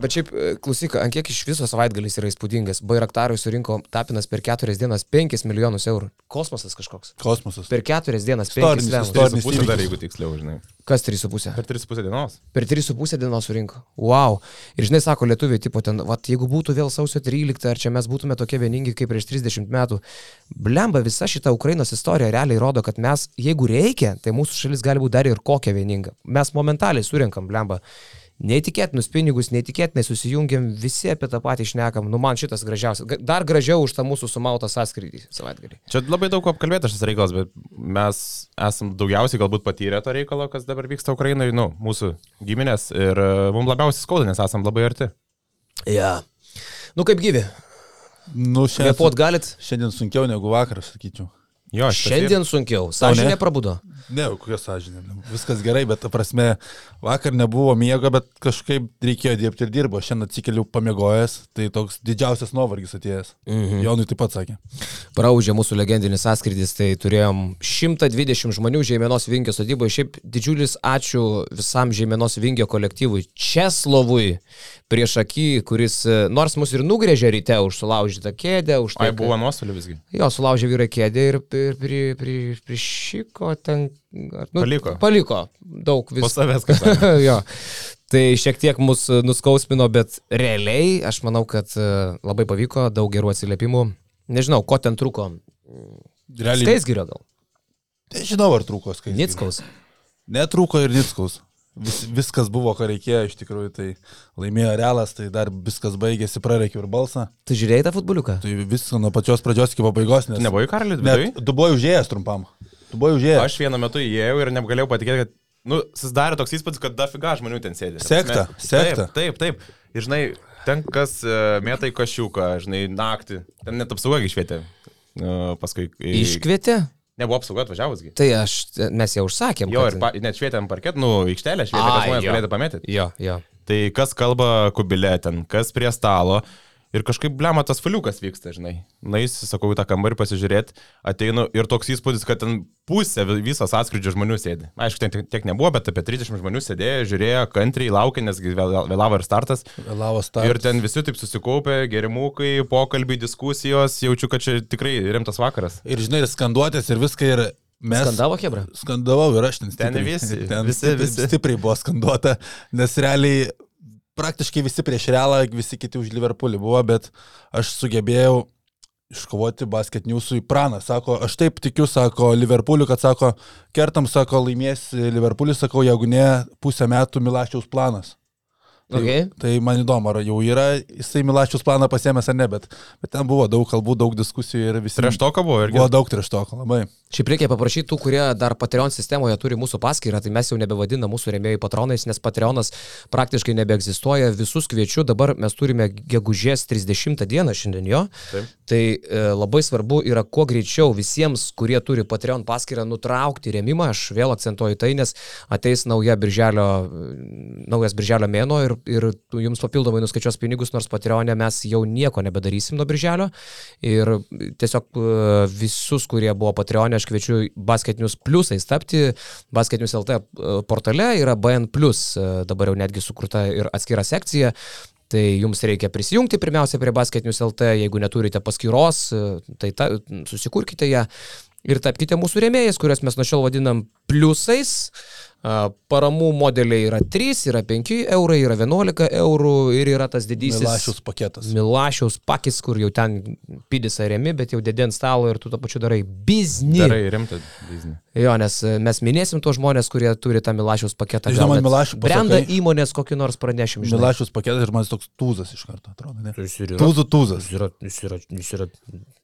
Bet šiaip, e, klausyk, ant kiek iš viso savaitgalis yra įspūdingas. Bairaktarui surinko Tapinas per keturias dienas 5 milijonus eurų. Kosmosas kažkoks. Kosmosas. Per keturias dienas 5 Istorinis, milijonus. istorinis. Pusė dar, jeigu tiksliau, žinai. Kas 3,5? Per 3,5 dienos. Per 3,5 dienos surinko. Wow. Ir žinai, sako lietuviai, tipo ten, vat, jeigu būtų vėl sausio 13, ar čia mes būtume tokie vieningi kaip prieš 30 metų. Blemba, visa šita Ukrainos istorija realiai rodo, kad mes, jeigu reikia, tai mūsų šalis gali būti dar ir kokia vieninga. Mes momentaliai surinkam, blemba. Neįtikėtinus pinigus, neįtikėtinai susijungiam, visi apie tą patį išnekam. Nu, man šitas gražiausias. Dar gražiau už tą mūsų sumautą sąskrydį savaitgalį. Čia labai daug apkalbėtas šis reikalas, bet mes esam daugiausiai galbūt patyrę to reikalo, kas dabar vyksta Ukrainoje, nu, mūsų giminės ir e, mums labiausiai skauda, nes esam labai arti. Ja. Nu, kaip gyvi? Nu, šiandien, Kvėpuot galit? šiandien sunkiau negu vakar, sakyčiau. Jo, Šiandien sunkiau. Sąžinė ne? prabudo. Ne, kokia sąžinė. Viskas gerai, bet, ta prasme, vakar nebuvo miego, bet kažkaip reikėjo dirbti ir dirbo. Šiandien atsikeliu pamiegojęs, tai toks didžiausias nuovargis atėjęs. Mhm. Jonui taip pat sakė. Praūžė mūsų legendinis sąskrydis, tai turėjom 120 žmonių Žemėnos Vingio sodyboje. Šiaip didžiulis ačiū visam Žemėnos Vingio kolektyvui Česlovui prieš akį, kuris e, nors mus ir nugrėžė ryte už sulaužytą kėdę, už tai, Ai, buvo nuostolių visgi. Jo, sulaužė vyrai kėdę ir pri, pri, pri, prišiko ten. Nu, Paliko. Paliko. Daug Po visko. savęs, kaip sakė. jo. Tai šiek tiek mus nuskausmino, bet realiai aš manau, kad e, labai pavyko, daug gerų atsiliepimų. Nežinau, ko ten trūko. Realiai. Skaisgirio gal. Nežinau, ar trūko skaičius. Nickaus. Netrūko ir Nickaus. Vis, viskas buvo, ką reikėjo, iš tikrųjų, tai laimėjo realas, tai dar viskas baigėsi, prareikiau ir balsą. Tu žiūrėjai tą futboliuką? Tai viską nuo pačios pradžios iki pabaigos, nes... Nebuvai karalius, bet tu buvai užėjęs trumpam. Tu buvai užėjęs. aš vienu metu įėjau ir negalėjau patikėti, kad, nu, susidarė toks įspūdis, kad dafiga žmonių ten sėdi. Sekta, Ta prasme, sekta. Taip, taip, taip. Ir žinai, ten kas uh, mėtai kašiuką, žinai, naktį, ten net apsauga išvietė. Uh, paskui... Iškvietė? Nebuvo apsauga atvažiavusgi. Tai aš, mes jau užsakėm. Jo, kad- ir pa, net švietėm parket, nu, aikštelę švietė, kad žmonės galėtų pamėtyti. Jo, jo. Tai kas kalba kubilė ten, kas prie stalo. Ir kažkaip blema tas faliukas vyksta, žinai. Na, jis, sakau, į tą kambarį pasižiūrėti, ateinu ir toks įspūdis, kad ten pusė vi- visos atskrydžio žmonių sėdi. Aišku, ten tiek- nebuvo, bet apie 30 žmonių sėdėjo, žiūrėjo, kantriai laukė, nes vėlavo ir startas. Vėlavo startas. Ir ten visi taip susikaupė, gerimukai, pokalbiai, diskusijos, jaučiu, kad čia tikrai rimtas vakaras. Ir žinai, ir skanduotės, ir viską, ir mes... Skandavo Hebra? Skandavau ir aš ten Ten stipriai. visi, ten visi, stipriai, visi. stipriai buvo skanduota, nes realiai praktiškai visi prieš realą, visi kiti už Liverpoolį buvo, bet aš sugebėjau iškovoti basket newsų į praną. Sako, aš taip tikiu, sako Liverpooliu, kad sako, kertam, sako, laimės Liverpoolį, sakau, jeigu ne, pusę metų Milašiaus planas. Tai, Okay. tai man įdomu, ar jau yra jisai Milašiaus planą pasėmęs ar ne, bet, bet ten buvo daug kalbų, daug diskusijų ir visi... Prieš to, ką buvo irgi. Buvo daug prieš to, labai. Šiaip reikia paprašyti tų, kurie dar Patreon sistemoje turi mūsų paskyrą, tai mes jau nebevadinam mūsų remėjai patronais, nes Patreonas praktiškai nebeegzistuoja. Visus kviečiu, dabar mes turime gegužės 30 dieną šiandien jo. Taip. Tai e, labai svarbu yra kuo greičiau visiems, kurie turi Patreon paskyrą, nutraukti remimą. Aš vėl akcentuoju tai, nes ateis nauja birželio, naujas birželio mėno ir, ir jums papildomai nuskaičiuos pinigus, nors Patreonė mes jau nieko nebedarysim nuo birželio. Ir tiesiog e, visus, kurie buvo Patreonė, aš kviečiu basketinius pliusais tapti. Basketinius LT e, portale yra BN, e, dabar jau netgi sukurta ir atskira sekcija. Tai jums reikia prisijungti pirmiausia prie Basketinius LT, jeigu neturite paskyros, e, tai ta, susikurkite ją ir tapkite mūsų rėmėjais, kuriuos mes nuo šiol vadinam pliusais. A, Paramų modeliai yra 3, yra 5 eurai, yra 11 eurų ir yra tas didysis Milašiaus paketas. Milašiaus pakis, kur jau ten pidisa remi, bet jau dėdė ant stalo ir tu to pačiu darai biznį. Gerai, rimta biznį. Jo, nes e, mes minėsim tuos žmonės, kurie turi tą Milašiaus paketą. Žinoma, Milašių Brendą pasakai- įmonės kokį nors pranešim. žinai. Milašiaus paketas ir man jis toks tūzas iš karto atrodo, ne? Jis yra. Tūzų tūzas. Jis yra, jis yra, jis yra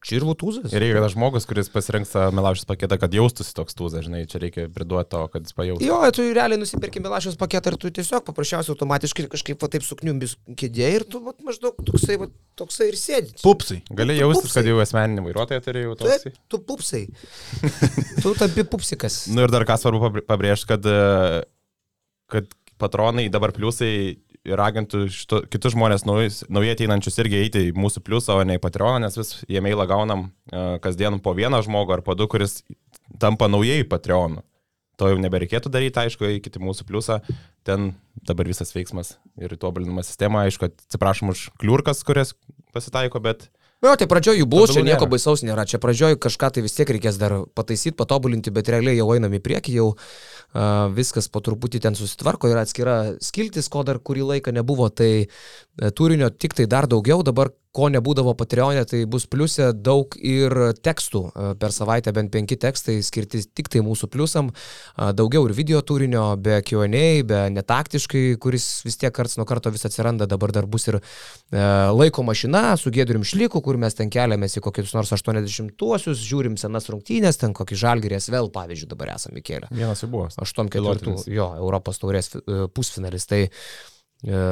čirvų tūzas. Ir reikia tas žmogus, kuris pasirinks tą melaušės paketą, kad jaustųsi toks tūzas, žinai, čia reikia priduoti to, kad jis pajaustų. Jo, tu realiai nusipirki Milašiaus paketą ir tu tiesiog paprasčiausiai automatiškai kažkaip va taip sukniumbis kėdė ir tu vat, maždaug toksai, va, toksai ir sėdi. Pupsai. Gali jaustis, kad jau asmeninį vairuotoją turi jau toks. Taip, tu pupsai. tu tampi pupsikas. Nu ir dar ką svarbu pabr- pabrėžti, kad, e, kad patronai dabar pliusai ragintų šito, kitus žmonės naujus, naujai ateinančius irgi eiti į mūsų pliusą, o ne į Patreoną, nes vis jie mailą gaunam uh, kasdien po vieną žmogų ar po du, kuris tampa naujai Patreonu. To jau nebereikėtų daryti, aišku, kiti mūsų pliusą, ten dabar visas veiksmas ir tobulinama sistema, aišku, atsiprašom už kliurkas, kurias pasitaiko, bet Jo, tai pradžioj jų bus, čia nieko nėra. baisaus nėra. Čia pradžioj kažką tai vis tiek reikės dar pataisyti, patobulinti, bet realiai jau einam į priekį, jau viskas po truputį ten susitvarko, yra atskira skiltis, ko dar kurį laiką nebuvo, tai e, turinio tik tai dar daugiau, dabar ko nebūdavo Patreonė, tai bus pliusė daug ir tekstų. E, Per savaitę bent penki tekstai skirti tik tai mūsų pliusam, e, daugiau ir video turinio, be QA, be netaktiškai, kuris vis tiek karts nuo karto vis atsiranda, dabar dar bus ir e, laiko mašina su Gėdurim Šliku, kur mes ten keliamės į kokius nors 80-uosius, žiūrim senas rungtynės, ten kokį žalgyrės vėl, pavyzdžiui, dabar esame kėlę. vienas jau buvo. 8 ketvirtų, jo, Europos taurės e, pusfinalis. Tai e,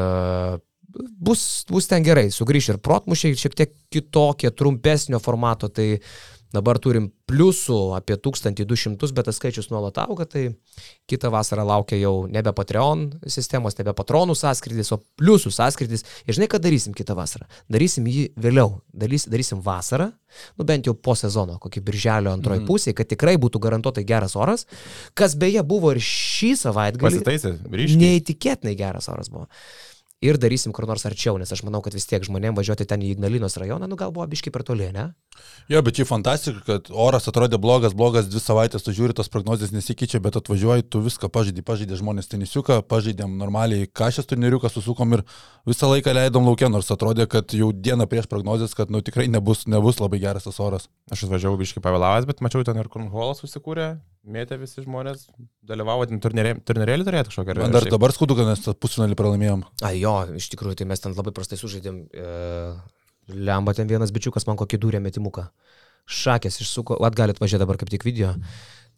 bus, bus ten gerai, sugrįš ir protmušiai, šiek tiek kitokie, trumpesnio formato, tai dabar turim pliusų apie 1200, bet tas skaičius nuolat auga, tai kitą vasarą laukia jau nebe Patreon sistemos, nebe patronų sąskridis, o pliusų sąskridis. Ir žinai, ką darysim kitą vasarą? Darysim jį vėliau, Darys, darysim vasarą, nu bent jau po sezono, kokį birželio antroji mm. pusė, kad tikrai būtų garantuotai geras oras, kas beje buvo ir šį savaitgalį. Pasitaisė, ryškiai. Neįtikėtinai geras oras buvo. Ir darysim kur nors arčiau, nes aš manau, kad vis tiek žmonėms važiuoti ten į Ignalinos rajoną, nu gal buvo biški per toli, ne? Jo, bet čia fantastika, kad oras atrodė blogas, blogas, dvi savaitės tu žiūri, tos prognozijas nesikeičia, bet atvažiuoji, tu viską pažaidai, pažaidė žmonės tenisiuką, pažaidėm normaliai kažkas turniriuką, susukom ir visą laiką leidom laukia, nors atrodė, kad jau dieną prieš prognozijas, kad nu tikrai nebus, nebus labai geras tas oras. Aš atvažiavau biškai pavėlavęs, bet mačiau ten ir Kornholas susikūrė, mėtė visi žmonės, dalyvavo ten turnyrė- turnyrėlį turėti kažkokią Man dar dabar skaudu, kad mes tą pusfinalį pralaimėjom. A, jo, iš tikrųjų, tai mes ten labai prastai sužaidėm. E, lemba ten vienas bičiukas man kokį dūrė metimuką. Šakės išsuko, at galit pažiūrėti dabar kaip tik video,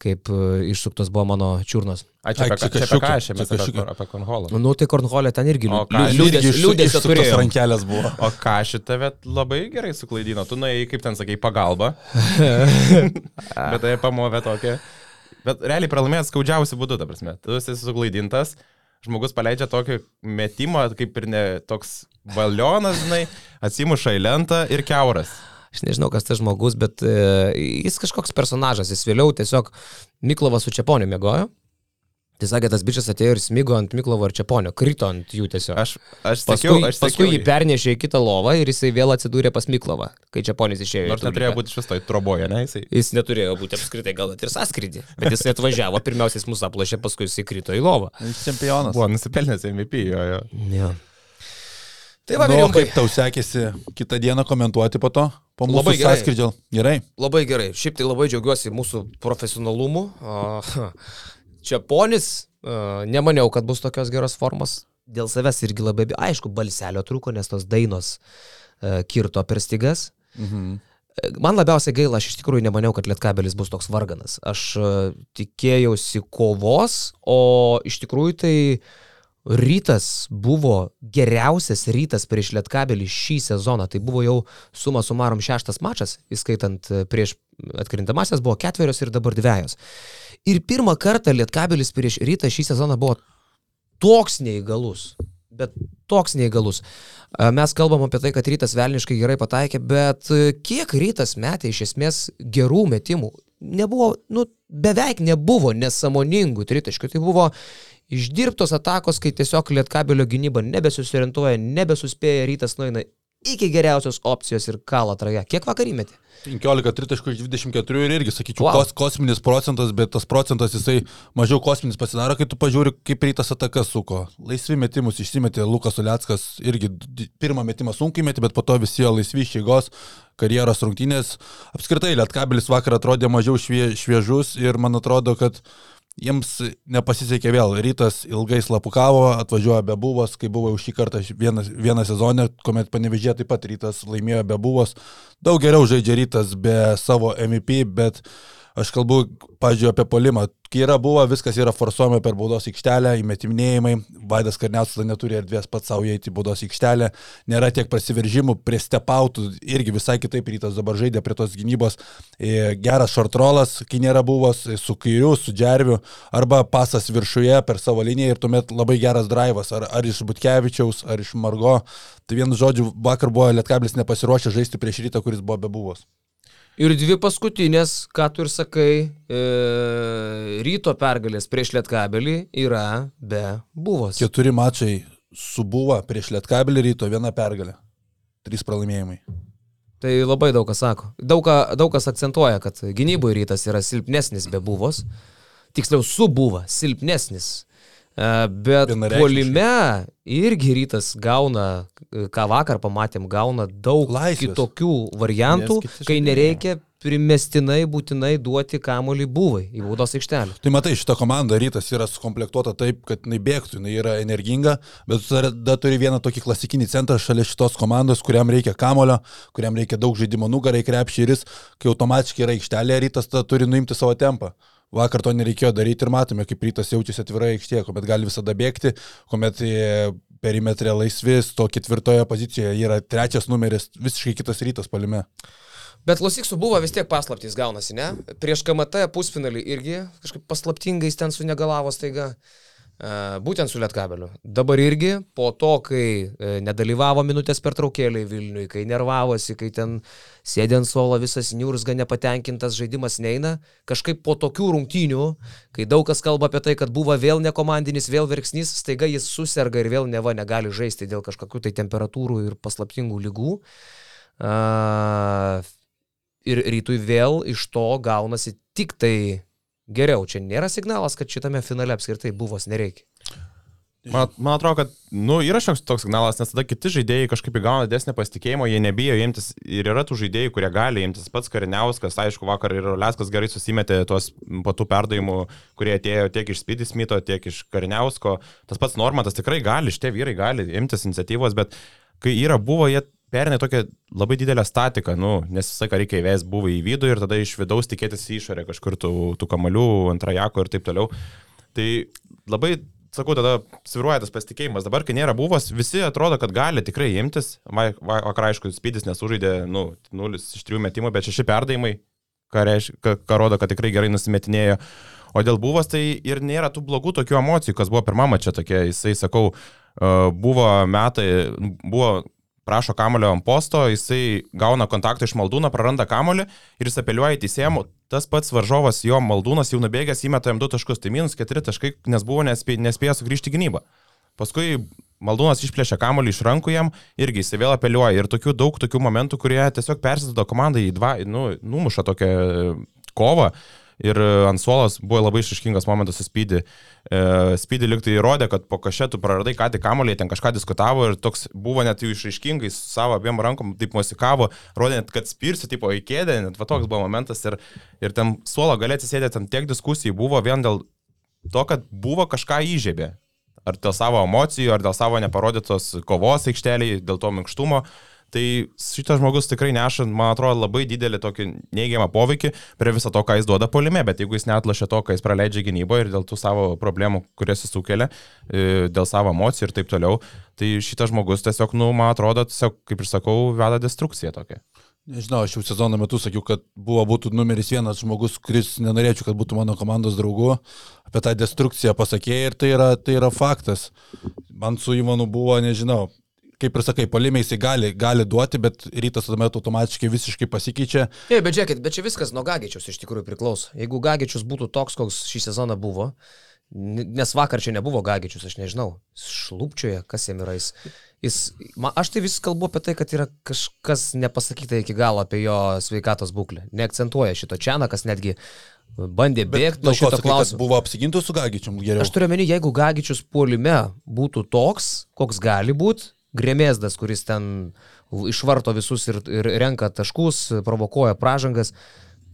kaip e, išsuktos buvo mano čiurnos. A, čia Ai, apie, čia apie ką aš čia mes apie, apie Kornholą. Nu, tai Kornholė ten irgi liūdės- turėjo. rankelės buvo. O ką šitą vet labai gerai suklaidino, tu nuėjai, kaip ten sakai, pagalba. bet tai pamovė tokia. Bet realiai pralaimėjęs skaudžiausių būdų, ta prasme. Tu esi suklaidintas, žmogus paleidžia tokį metimą, kaip ir ne toks balionas, žinai, atsimuša į lentą ir keuras. Aš nežinau, kas tas žmogus, bet e, jis kažkoks personažas. Jis vėliau tiesiog Miklovas su Čiaponiu mėgojo. Tai sakė, tas bičias atėjo ir smigo ant Miklovo ir Čiaponio, krito ant jų tiesiog. Aš, aš Paskui, sakiau, aš paskui sakiau, jį pernešė į kitą lovą ir jisai vėl atsidūrė pas Miklovą, kai Čiaponis išėjo. Nors neturėjo būti iš vis toj troboje, ne? Jisai. Jis neturėjo būti apskritai gal net ir sąskrydį, bet jis atvažiavo, pirmiausia jis mūsų aplašė, paskui jis įkrito į lovą. Jis čempionas. Buvo nusipelnęs MVP, jo, jo. Ja. Tai va, Nu, o kaip tau sekėsi kitą dieną komentuoti po to? Po mūsų Labai gerai. sąskrydžio. Gerai. labai gerai. Šiaip tai labai džiaugiuosi mūsų profesionalumu. A, Čiaponis, a, nemaniau, kad bus tokios geros formos. Dėl savęs irgi labai, aišku, balselio trūko, nes tos dainos a, kirto per stygas. Mhm. Man labiausiai gaila, aš iš tikrųjų nemaniau, kad Lietkabelis bus toks varganas. Aš e, tikėjausi kovos, o iš tikrųjų tai rytas buvo geriausias rytas prieš Lietkabelį šį sezoną. Tai buvo jau suma sumarom šeštas mačas, įskaitant e, prieš atkrintamasias, buvo ketverios ir dabar dviejos. Ir pirmą kartą Lietkabelis prieš rytą šį sezoną buvo toks neįgalus. Bet toks neįgalus. E, Mes kalbam apie tai, kad rytas velniškai gerai pataikė, bet e, kiek rytas metė iš esmės gerų metimų? Nebuvo, nu, beveik nebuvo nesamoningų tritaškių. Tai buvo išdirbtos atakos, kai tiesiog lietkabelio gynyba nebesusiorientuoja, nebesuspėja, rytas nueina iki geriausios opcijos ir kala traje. Kiek vakarį metė? 15 tritaškų iš 24 ir irgi, sakyčiau, Wow. kos, kosminis procentas, bet tas procentas jisai mažiau kosminis pasidaro, kai tu pažiūri, kaip rytas atakas suko. Laisvi metimus išsimetė Lukas Uliackas, irgi pirmą metimą sunkiai metė, bet po to visi jo laisvi iš jėgos, karjeros rungtynės. Apskritai, Lietkabilis vakar atrodė mažiau švie, šviežus ir man atrodo, kad Jiems nepasisekė vėl. Rytas ilgai slapukavo, atvažiuoja be buvos, kai buvo jau šį kartą vieną, vieną sezoną, kuomet panevežė taip pat rytas laimėjo be buvos. Daug geriau žaidžia rytas be savo MVP, bet aš kalbu, pažiūrėjau, apie polimą. Kai yra buvo, viskas yra forsuojama per baudos aikštelę, įmetiminėjimai. Vaidas Karniausas neturi erdvės pats savo įeiti į baudos aikštelę. Nėra tiek prasiveržimų, prie stepautų. Irgi visai kitaip rytas dabar žaidė prie tos gynybos. E, Geras šortrolas, kai nėra buvos, e, su kairiu, su džerviu. Arba pasas viršuje per savo liniją ir tuomet labai geras drivas. Ar, ar iš Butkevičiaus, ar iš Margo. Tai vienu žodžiu, vakar buvo Lietkablis nepasiruošę žaisti prieš rytą, kuris buvo be buvos. Ir dvi paskutinės, ką tu ir sakai, e, ryto pergalės prieš Lietkabelį yra be buvos. Keturi mačai su buvo prieš Lietkabelį ryto viena pergalė. Trys pralaimėjimai. Tai labai daug kas sako. Daug, daug kas akcentuoja, kad gynyboje rytas yra silpnesnis be buvos. Tiksliau, su buvo silpnesnis. E, Bet polime irgi rytas gauna, ką vakar pamatėm, gauna daug Laisvės. kitokių variantų, kai nereikia primestinai būtinai duoti kamolį buvai į baudos aikštelę. Tai matai, šita komanda rytas yra sukomplektuota taip, kad jinai bėgtų, jinai yra energinga, bet tada turi vieną tokį klasikinį centrą šalia šitos komandos, kuriam reikia kamolio, kuriam reikia daug žaidimo nugarai krepšį ir jis, kai automatiškai yra aikštelė, rytas tada turi nuimti savo tempą. Vakar to nereikėjo daryti ir matome, kaip rytas jaučiasi atvirai aikštėje, kuomet gali visada bėgti, kuomet e, perimetrė laisvis, to ketvirtoje pozicijoje yra trečias numeris, visiškai kitas rytas palime. Bet su buvo vis tiek paslaptys gaunasi, ne? Prieš KMT pusfinalį irgi kažkaip paslaptingais ten sunegalavo staiga. E, Būtent su Lietkabeliu. Dabar irgi po to, kai e, nedalyvavo minutės per traukėlį Vilniui, kai nervavosi, kai ten sėdė ant suolo visas niurzga nepatenkintas žaidimas neina, kažkaip po tokių rungtynių, kai daug kas kalba apie tai, kad buvo vėl nekomandinis, vėl verksnys, staiga jis susirga ir vėl neva negali žaisti dėl kažkokių tai temperatūrų ir paslaptingų lygų. A, ir rytui vėl iš to gaunasi tik tai geriau. Čia nėra signalas, kad šitame finale apskritai buvos nereikia. Man, man atrodo, kad, nu, yra šioks toks signalas, nes tada kiti žaidėjai kažkaip įgauna didesnį pasitikėjimą, jie nebijo imtis ir yra tų žaidėjų, kurie gali imtis pats Kariniauskas, aišku, vakar ir Leskas gerai susimetė tuos po tų perdavimų, kurie atėjo tiek iš Spydis Mito, tiek iš Kariniausko. Tas pats Normatas tikrai gali, šitie vyrai gali imtis iniciatyvos, bet kai yra buvo, jie pernai tokia labai didelė statika, nu, nes visą laiką reikia įvės buvo į vidų ir tada iš vidaus tikėtis į išorę kažkur tų, tų kamalių, antrajako ir taip toliau. Tai labai sakau, tada sviruoja tas pasitikėjimas. Dabar, kai nėra buvos, visi atrodo, kad gali tikrai imtis. Va- va- Vakar, aišku, Spydis nesužaidė, nu, 0 iš 3 metimų, bet 6 perdavimai, ką, reiš, ką, ką rodo, kad tikrai gerai nusimetinėjo. O dėl buvos tai ir nėra tų blogų tokių emocijų, kas buvo pirmame čia tokia, jisai, sakau, e, buvo metai, buvo prašo kamulio ant posto, jisai gauna kontaktą iš maldūno, praranda kamulį ir jis apeliuoja į teisėjimą. Tas pats varžovas, jo maldūnas jau nubėgęs įmeta jam du taškus, tai minus keturi taškai, nes buvo nespė, nespėję sugrįžti į gynybą. Paskui maldūnas išplėšia kamulį iš rankų jam, irgi jisai vėl apeliuoja. Ir tokių daug tokių momentų, kurie tiesiog persidodo komandai į dva, nu, numuša tokią kovą. Ir e, ant suolos buvo labai išraiškingas momentas su Spydi. E, Spydi liktai įrodė, kad po kažėtų praradai ką tik kamolį, ten kažką diskutavo ir toks buvo net jau išraiškingai su savo abiem rankom, taip mosikavo, rodė net, kad spirsi, tipo į kėdę, net va toks buvo momentas ir, ir ten suolo galėtų sėdėti, ten tiek diskusijų buvo vien dėl to, kad buvo kažką įžiebė. Ar dėl savo emocijų, ar dėl savo neparodytos kovos aikšteliai, dėl to minkštumo. Tai šitas žmogus tikrai neša, man atrodo, labai didelį tokį neigiamą poveikį prie viso to, ką jis duoda polime, bet jeigu jis netlašia to, ką jis praleidžia gynyboje ir dėl tų savo problemų, kurias jis sukelia, e, dėl savo emocijų ir taip toliau, tai šitas žmogus tiesiog, nu, man atrodo, tiesiog, kaip ir sakau, veda destrukciją tokia. Nežinau, aš jau sezono metu sakiau, kad buvo būtų numeris vienas žmogus, kuris nenorėčiau, kad būtų mano komandos draugu. Apie tą destrukciją pasakėjai ir tai yra, tai yra faktas. Man su Ivanu buvo, nežinau, kaip ir sakai, palimiai jisai gali, gali duoti, bet rytas tada metu automatiškai visiškai pasikeičia. Ne, bet žiūrėkit, bet čia viskas nuo Gagičius iš tikrųjų priklauso. Jeigu Gagičius būtų toks, koks šį sezoną buvo, nes vakar čia nebuvo Gagičius, aš nežinau, šlupčioje, kas jam yra jis. jis ma, aš tai vis kalbu apie tai, kad yra kažkas nepasakyta iki galo apie jo sveikatos būklę. Neakcentuoja šito Čiana, kas netgi bandė bėgti nuo šito klausimo. Buvo apsigintų su Gagičium geriau. Aš turiu meni, jeigu Gagičius puolime būtų toks, koks gali būti, grėmėsdas, kuris ten išvarto visus ir, ir renka taškus, provokuoja pražangas,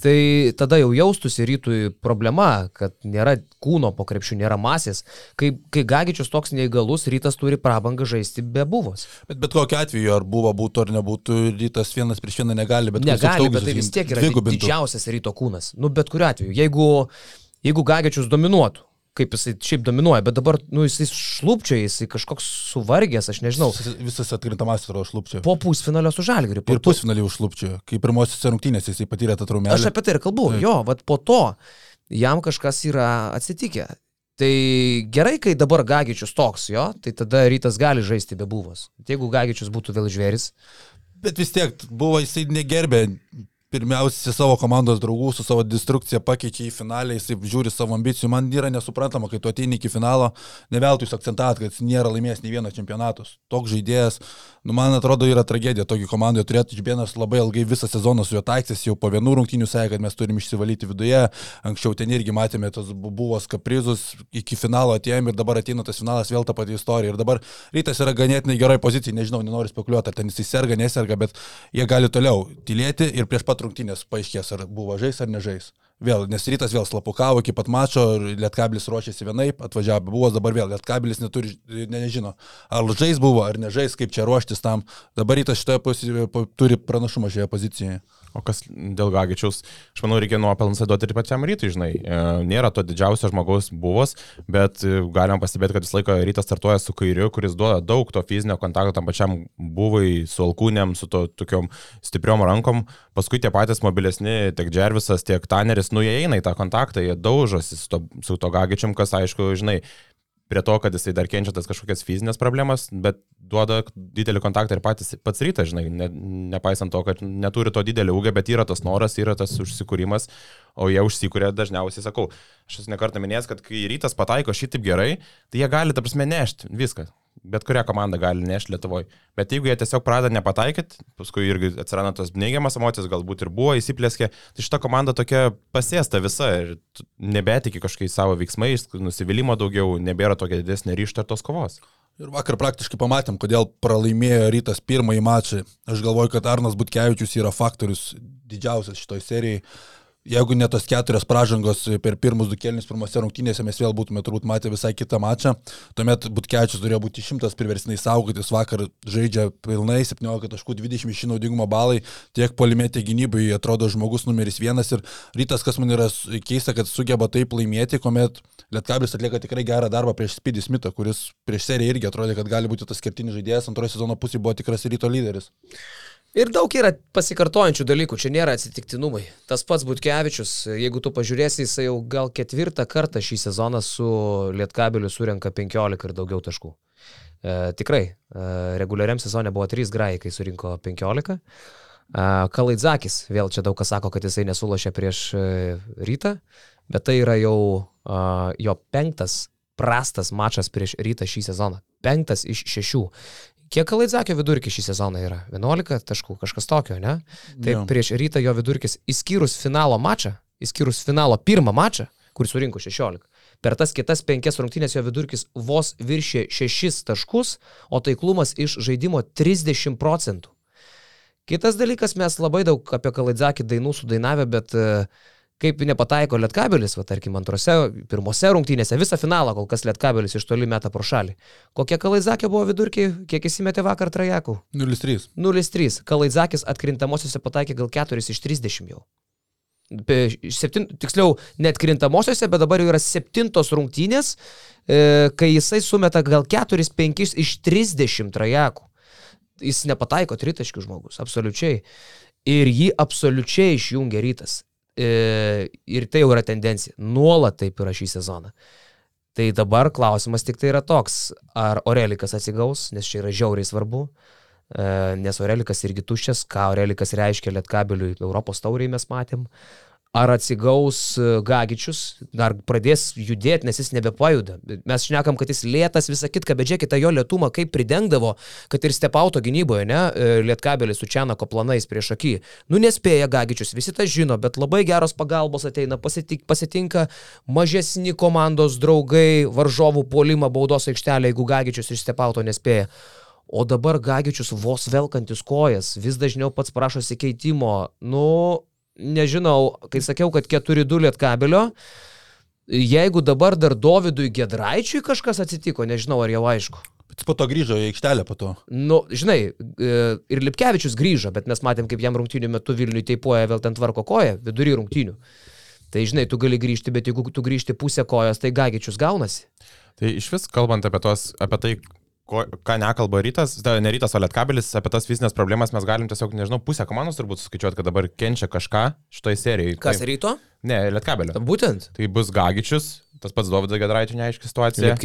tai tada jau jaustųsi rytui problema, kad nėra kūno po krepšių, nėra masės. Kai, kai Gagičius toks neįgalus, rytas turi prabangą žaisti be buvos. Bet bet kokiu atveju, ar buvo būtų ar nebūtų, rytas vienas prieš vieną negali, bet Negali, bet tai vis tiek yra dvigubintų. didžiausias ryto kūnas. Nu, bet kuriu atveju. Jeigu, jeigu Gagičius dominuotų, kaip jisai šiaip dominuoja, bet dabar, nu, jisai šlupčia, jisai kažkoks suvargęs, aš nežinau. Visas- atkrintamasis atrodo šlupčio. Po pusfinalio su Žalgiriu. po Ir pusfinalį užšlupčio, kai pirmosiose rungtynėse jisai patyrė tą traumelį. Aš apie tai ir kalbu. Jo, vad po to jam kažkas yra atsitikę. Tai gerai, kai dabar Gagičius toks, jo, tai tada rytas gali žaisti be buvos. Jeigu Gagičius būtų vėl žvėris, Bet vis tiek buvo jisai negerbė pirmiausia savo komandos draugų su savo destrukcija pakeičia į finalą, jis žiūri savo ambicijų. Man yra nesuprantama, kai tu ateini iki finalo, ne veltui jūs akcentat, kad jis nėra laimėjęs nei vieno čempionatos. Toks žaidėjas, nu, man atrodo, yra tragedija tokį komandą turėti. Žibėnas labai ilgai visą sezoną su juo taiksis, jau po vienų rungtynių sakė, kad mes turim išsivalyti viduje. Anksčiau ten irgi matėme tos buvo kaprizus, iki finalo atėjom ir dabar ateina tas finalas vėl ta pati istorija. Ir dabar rytas yra ganėtinai gerai pozicijai, nežinau, nenoriu spekuliuoti, ar ten jis serga, neserga, bet jie gali toliau tylėti ir prieš pat pat rungtynės paaiškės, ar buvo žais ar nežais. Vėl, nes rytas vėl slapukavo iki pat mačo, Lietkabilis ruošėsi vienaip, atvažiavo buvo, dabar vėl Lietkabilis neturi, ne, nežino, ar žais buvo, ar nežais, kaip čia ruoštis tam. Dabar rytas šitoje pozicijoje turi pranašumą šioje pozicijoje. O kas dėl Gagičiaus, aš manau, reikia nuopelnus duoti ir pačiam rytui, žinai. E, nėra to didžiausio žmogaus buvos, bet e, galima pastebėti, kad visą laiką rytas startuoja su kairiu, kuris duoda daug to fizinio kontakto tam pačiam buvai, su alkūnėm, su to tokiom stipriom rankom. Paskui tie patys mobilesni, tiek Džervisas, tiek Taneris, nu jie eina į tą kontaktą, jie daužosi su to, su to Gagičiam, kas aišku, žinai, prie to, kad jisai dar kenčia tas kažkokias fizinės problemas, bet duoda didelį kontaktą ir patys, pats rytas, žinai, ne, nepaisant to, kad neturi to didelio ūgio, bet yra tas noras, yra tas užsikūrimas, o jie užsikūrė dažniausiai, sakau, aš esu nekartą minėjęs, kad kai rytas pataiko šitaip gerai, tai jie gali, ta prasme, nešti viską bet kurią komandą gali nešti Lietuvoje. Bet jeigu jie tiesiog pradeda nepataikyti, paskui irgi atsiranda tos neigiamas emocijos, galbūt ir buvo įsiplėskė, tai šita komanda tokia pasėsta visa ir nebetiki kažkokiais savo veiksmais, nusivylimą daugiau, nebėra tokia didesnė ryšta tos kovos. Ir vakar praktiškai pamatėm, kodėl pralaimėjo rytas pirmąjį mačą. Aš galvoju, kad Arnas Butkevičius yra faktorius didžiausias šitoj serijai jeigu ne tos keturios pražangos per pirmus du kelnius pirmose rungtynėse, mes vėl būtume turbūt matę visai kitą mačą. Tuomet Butkevičius turėjo būti šimtas priversnai saugotis, vakar žaidžia pilnai 17 taškų 20 iš naudingumo balai, tiek polime, tiek gynybai atrodo žmogus numeris vienas ir rytas, kas man yra keista, kad sugeba taip laimėti, kuomet Lietkablis atlieka tikrai gerą darbą prieš Speedy Smithą, kuris prieš seriją irgi atrodė, kad gali būti tas kertinis žaidėjas, antrojo sezono pusėje buvo tikras ryto lyderis. Ir daug yra pasikartojančių dalykų, čia nėra atsitiktinumai. Tas pats Butkevičius, jeigu tu pažiūrėsi, jisai jau gal ketvirtą kartą šį sezoną su Lietkabiliu surenka 15 ir daugiau taškų. E, tikrai, e, reguliariam sezonė buvo 3 grajai, kai surinko 15. E, Kalaidzakis, vėl čia daug kas sako, kad jisai nesulašė prieš e, rytą, bet tai yra jau e, jo penktas prastas mačas prieš rytą šį sezoną. Penktas iš šešių. Kiek Kalaidzakio vidurkis šį sezoną yra? 11 taškų, kažkas tokio, ne? Taip, jo. prieš rytą jo vidurkis, įskyrus finalo mačą, įskyrus finalo pirmą mačą, kuris surinko 16. Per tas kitas penkias rungtynės jo vidurkis vos viršė 6 taškus, o taiklumas iš žaidimo 30 procentų. Kitas dalykas, mes labai daug apie Kalaidzakį dainų sudainavę, bet uh, kaip nepataiko Lietkabelis, va tarkim, antrose, pirmose rungtynėse, visą finalą kol kas Lietkabelis iš toli meta pro šalį. Kokie Kalaizakė buvo vidurkiai, kiek įsimetė vakar Trajakų? 0-3. 0-3. Kalaizakis atkrintamosiose pataikė gal 4 iš 30 jau. Septin, tiksliau, net krintamosiose, bet dabar jau yra septintos rungtynės, e, kai jisai sumeta gal 4-5 iš 30 trajakų. Jis nepataiko tritaškių žmogus, absoliučiai. Ir jį absoliučiai išjungia rytas. E, ir tai jau yra tendencija. Nuolat taip yra šį sezoną. Tai dabar klausimas tik tai yra toks, ar Orelikas atsigaus, nes čia yra žiauriai svarbu, e, nes Orelikas irgi tuščias, ką Orelikas reiškia Lietkabeliui Europos tauriai mes matėm. Ar atsigaus e, Gagičius, dar pradės judėti, nes jis nebepajuda. Mes šnekam, kad jis lėtas, visą kitką, bet žiūrėkite jo lėtumą, kaip pridengdavo, kad ir stepauto gynyboje, ne, e, Lietkabelis su Čianako planais prieš akį. Nu, nespėja Gagičius, visi tą žino, bet labai geros pagalbos ateina, pasitik, pasitinka mažesni komandos draugai, varžovų polimą baudos aikštelė, jeigu Gagičius iš stepauto nespėja. O dabar Gagičius vos velkantis kojas, vis dažniau pats prašosi keitimo. Nu, nežinau, kai sakiau, kad 4-2 lietkabelio, jeigu dabar dar Dovydui Gedraičiui kažkas atsitiko, nežinau, ar jau aišku. Bet po to grįžo į aikštelę po to. Nu, žinai, e, ir Lipkevičius grįžo, bet mes matėm, kaip jam rungtynių metu Vilniui teipuoja vėl ten tvarko koją, vidury rungtynių. Tai žinai, tu gali grįžti, bet jeigu tu grįžti pusę kojos, tai Gagičius gaunasi. Tai iš vis kalbant apie, tos, apie tai, ko, ką nekalba rytas, tai ne rytas, o lietkabelis, apie tas fizinės problemas mes galim tiesiog, nežinau, pusę komandos turbūt suskaičiuoti, kad dabar kenčia kažką šitoj serijai. Kas tai, ryto? Ne, lietkabelio. Būtent. Tai bus Gagičius, tas pats Dovydas Gedraičio neaiški situacija.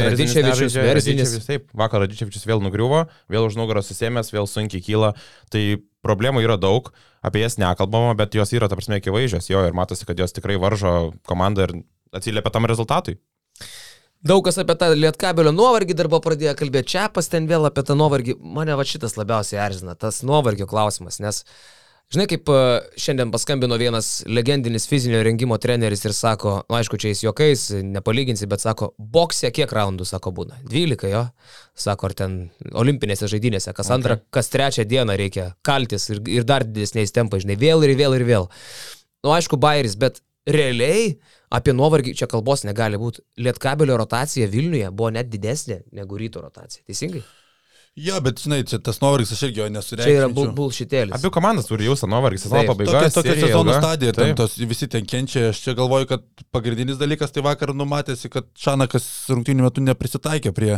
Berzinis Radičevičius. Radičevičius, Taip, vakar Radičevičius vėl nugriuvo, vėl už nugaros susėmęs, vėl sunkiai kyla. Tai problemų yra daug, apie jas nekalbama, bet jos yra, ta prasme, akivaizdžios jo ir matosi, kad jos tikrai varžo komandą ir atsiliepia tam rezultatui. Daug kas apie tą lietkabelio nuovargį dar buvo pradėję kalbėti, čia pas ten vėl apie tą nuovargį. Mane va šitas labiausiai erzina, tas nuovargio klausimas, nes žinai, kaip e, šiandien paskambino vienas legendinis fizinio rengimo treneris ir sako, nu aišku, čia jis juokais, nepalyginsi, bet sako, boksė kiek raundų, sako, būna. 12 jo, sako, ar ten olimpinėse žaidynėse, kas antrą, okay. kas trečią dieną reikia kaltis ir, ir dar didesniais tempais, žinai, vėl ir vėl ir vėl. Nu aišku, bairis, bet realiai apie nuovargį čia kalbos negali būti. Lietkabelio rotacija Vilniuje buvo net didesnė negu ryto rotacija. Teisingai? Jo, bet žinai, čia tas nuovargis aš irgi jo Čia yra bul bullshitėlis. Abi komandas turi jausą nuovargį, sezono pabaiga. Tokia, tokia sezono stadija, ten tos visi ten kenčia. Aš čia galvoju, kad pagrindinis dalykas tai vakar numatėsi, kad Šanakas rungtynių metu neprisitaikė prie,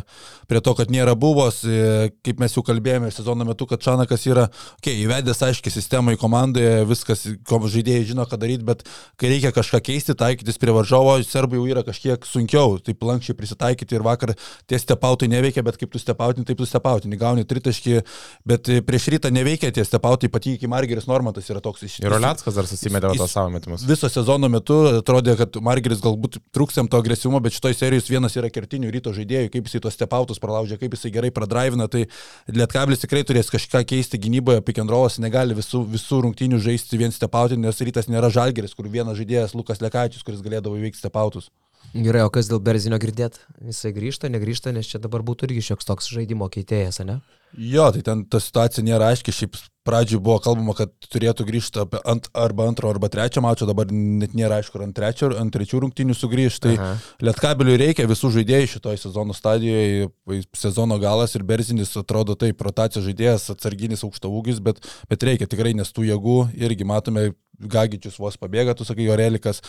prie to, kad nėra buvos, e, kaip mes jau kalbėjome sezono metu, kad Šanakas yra, okei, okay, įvedęs aiškiai sistemą į komandoje, viskas, ko žaidėjai žino, ką daryti, bet kai reikia kažką keisti, taikytis prie varžovo, serbai jau yra kažkiek sunkiau, taip lankščiai prisitaikyti ir vakar tie stepautai neveikia, bet kaip tu stepautini, taip tu stepautini, gauni tritaškį, bet e, prieš rytą neveikia tie stepautai, ypatingai Margeris Normantas yra toks iš Ir Oliackas dar susimetė Jis- tos savo metimus. Viso sezono metu atrodė, kad Margeris galbūt trūkstam to agresyvumo, bet šitoj serijos vienas yra kertinių ryto žaidėjų, kaip jisai tos stepautus pralaužė, kaip jisai gerai pradraivina, tai Lietkablis tikrai turės kažką keisti gynyboje, rollas negali visų, visų rungtynių žaisti vien stepauti, nes rytas nėra žalgeris, kur vienas žaidėjas Lukas Lekačius, kuris galėdavo įveikti stepautus. Gerai, o kas dėl Berzinio girdėt? Jisai grįžta, negrįžta, nes čia dabar būtų irgi šioks toks žaidimo keitėjas, ne? Jo, tai ten ta situacija nėra aiški, šiaip pradžioj buvo kalbama, kad turėtų grįžti ant, arba antro, arba trečio mačo, dabar net nėra aišku, ar ant, trečio, ar ant trečių rungtynių sugrįžti. Tai Aha. Lietkabeliui reikia visų žaidėjų šitoje sezono stadijoje, sezono galas ir Berzinis atrodo taip, rotacijos žaidėjas, atsarginis aukšta ūgis, bet, bet reikia tikrai, nes tų jėgų irgi matome, Gagičius vos pabėga, tu sakai, Orelikas,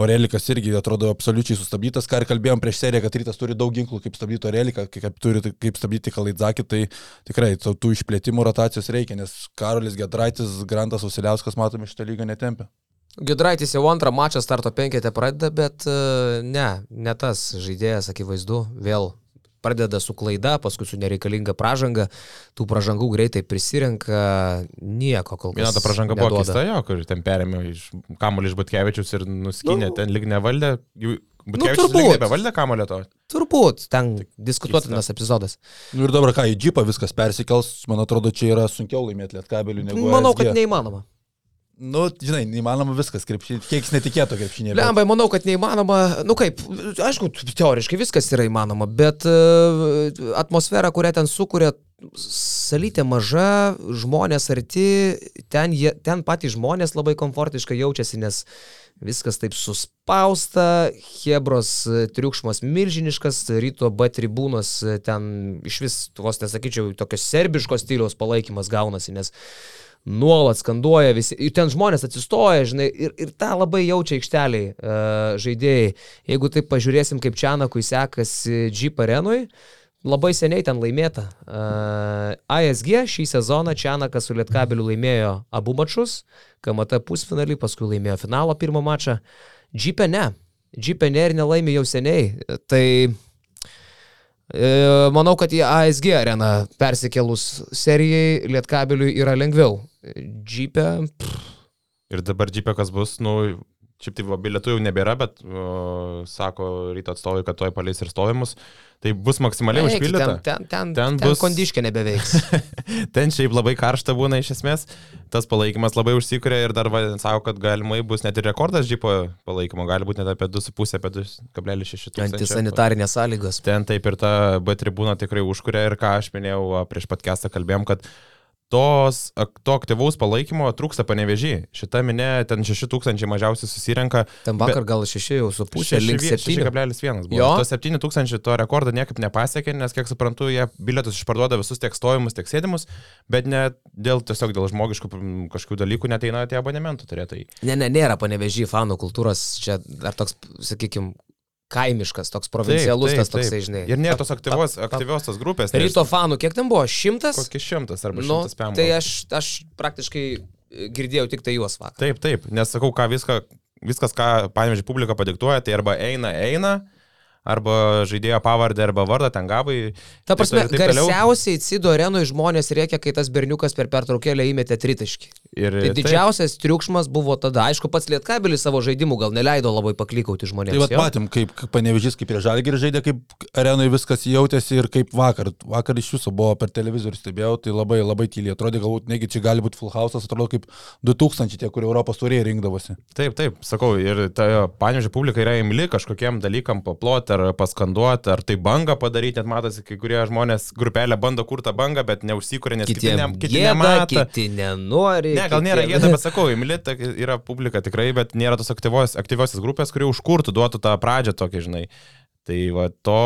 Orelikas irgi atrodo absoliučiai sustabdytas, ką ir kalbėjom prieš seriją, kad rytas turi daug ginklų, kaip stabdyti Oreliką, kaip, turi, kaip stabdyti Kalaidzakį, tai tikrai tų, išplėtimų rotacijos reikia, nes Karolis Gedraitis, Grantas Vasiliauskas, matome, šitą lygą netempia. Gedraitis jau antrą mačą starto penketę pradeda, bet e, ne, ne tas žaidėjas, akivaizdu, vėl pradeda su klaida, paskui su nereikalinga pražanga, tų pražangų greitai prisirenka, nieko kol kas. Viena ta pažanga buvo neduoda. keista, jo, kur ten perėmė iš kamuolį iš Butkevičius ir nuskinė, Nu. ten lyg nevaldė. Jų- Butkevičius lyg turbūt. nebevaldė kamuolio to. Turbūt, ten diskutuotinas epizodas. Nu ir dabar ką, į džipą viskas persikels, man atrodo, čia yra sunkiau laimėti lietkabelių negu... Manau, ASG. kad neįmanoma. Nu, žinai, neįmanoma viskas, krepšinė, kiek jis netikėto krepšinė. Lembai, manau, kad neįmanoma, nu kaip, aišku, teoriškai viskas yra įmanoma, bet uh, atmosfera, kurią ten sukuria, salytė maža, žmonės arti, ten, jie, ten patys žmonės labai komfortiškai jaučiasi, nes viskas taip suspausta, Hebros e, triukšmas milžiniškas, ryto B tribūnos e, ten iš vis, vos nesakyčiau, tokios serbiškos stiliaus palaikymas gaunasi, nes nuolat skanduoja visi, ir ten žmonės atsistoja, žinai, ir, ir tą labai jaučia aikšteliai uh, žaidėjai. Jeigu taip pažiūrėsim, kaip Čianakui sekasi Jeep arenui, labai seniai ten laimėta. Uh, ASG šį sezoną Čianakas su Lietkabeliu laimėjo abu mačus, KMT pusfinalį, paskui laimėjo finalo pirmą mačą. Jeep'e ne. Jeep'e ne ir nelaimė jau seniai. Tai E, Manau, kad į ASG areną persikėlus serijai Lietkabeliui yra lengviau. Džipė. Ir dabar džipė kas bus, nu, šiaip tai bilietų jau nebėra, bet uh, sako ryto atstovai, kad toj paleis ir stovimus. Tai bus maksimaliai užpildyta. Ten, ten, ten, Ten ten, bus- kondiškė nebeveiks. Ten šiaip labai karšta būna iš esmės, tas palaikymas labai užsikūrė ir dar va, sako, kad galimai bus net ir rekordas džipo palaikymo, gali būti net apie 2,5, apie 2,6 tūkstančio. Antisanitarinės sąlygos. Ten taip ir ta B tribūna tikrai užkuria ir ką aš minėjau prieš podcastą kalbėjom, kad tos, to aktyvaus palaikymo trūksta panevežį. Šita minė ten 6 tūkstančiai mažiausiai susirenka. Ten vakar gal šeši jau su pusė, link 7. 6,1 buvo. Jo. To 7 tūkstančių to rekordo niekaip nepasiekė, nes kiek suprantu, jie bilietus išparduoda visus tiek stojimus, tiek sėdimus, bet ne dėl tiesiog dėl žmogiškų kažkokių dalykų neteina tie abonementų turėtojai. Ne, ne, nėra panevežį fanų kultūros, čia dar toks, sakykime, kaimiškas, toks provincialus tas toksai, žinai. Ir nėra tos aktyvos, aktyvios tos grupės. tai Ryto fanų, kiek ten buvo? Šimtas? Kokį šimtas arba Nu, šimtas pėmų. tai aš, aš praktiškai girdėjau tik tai juos vakar. Taip, taip, nes sakau, ką viską, viskas, ką, pavyzdžiui, publika padiktuoja, tai arba eina, eina, arba žaidėjo pavardę, arba vardą ten gabai. Ta prasme, taip toliau. garsiausiai Cido arenui žmonės rėkia, kai tas berniukas per pertraukėlę įmetė tritaškį. Ir Tai taip. didžiausias triukšmas buvo tada. Aišku, pats Lietkabilis savo žaidimų gal neleido labai paklikauti žmonėms. Tai jo? matėm, kaip, panevežys, kaip prie žalgirį žaidė, kaip arenoje viskas jautėsi ir kaip vakar. Vakar iš jūsų buvo per televizorių stebėjau, tai labai labai tyliai atrodė, galbūt negi čia gali būti full house, atrodo kaip 2000 tie, kur Europos turėjai rinkdavosi. Taip, taip, sakau, ir ta panėžių publika yra imli kažkokiem dalykam paploti ar paskanduoti, ar tai bangą padaryti, net matosi, kai kurie žmonės grupelė bando kur tą bangą, bet neužsikūrė, nes kiti, ne, kiti gėda, nemato. kiti nenori. Ne, gal nėra gėda, bet sakau, imli ta yra publika tikrai, bet nėra tos aktyvos, aktyviosios grupės, kurie užkurtų, duotų tą pradžią tokia, žinai. Tai va to,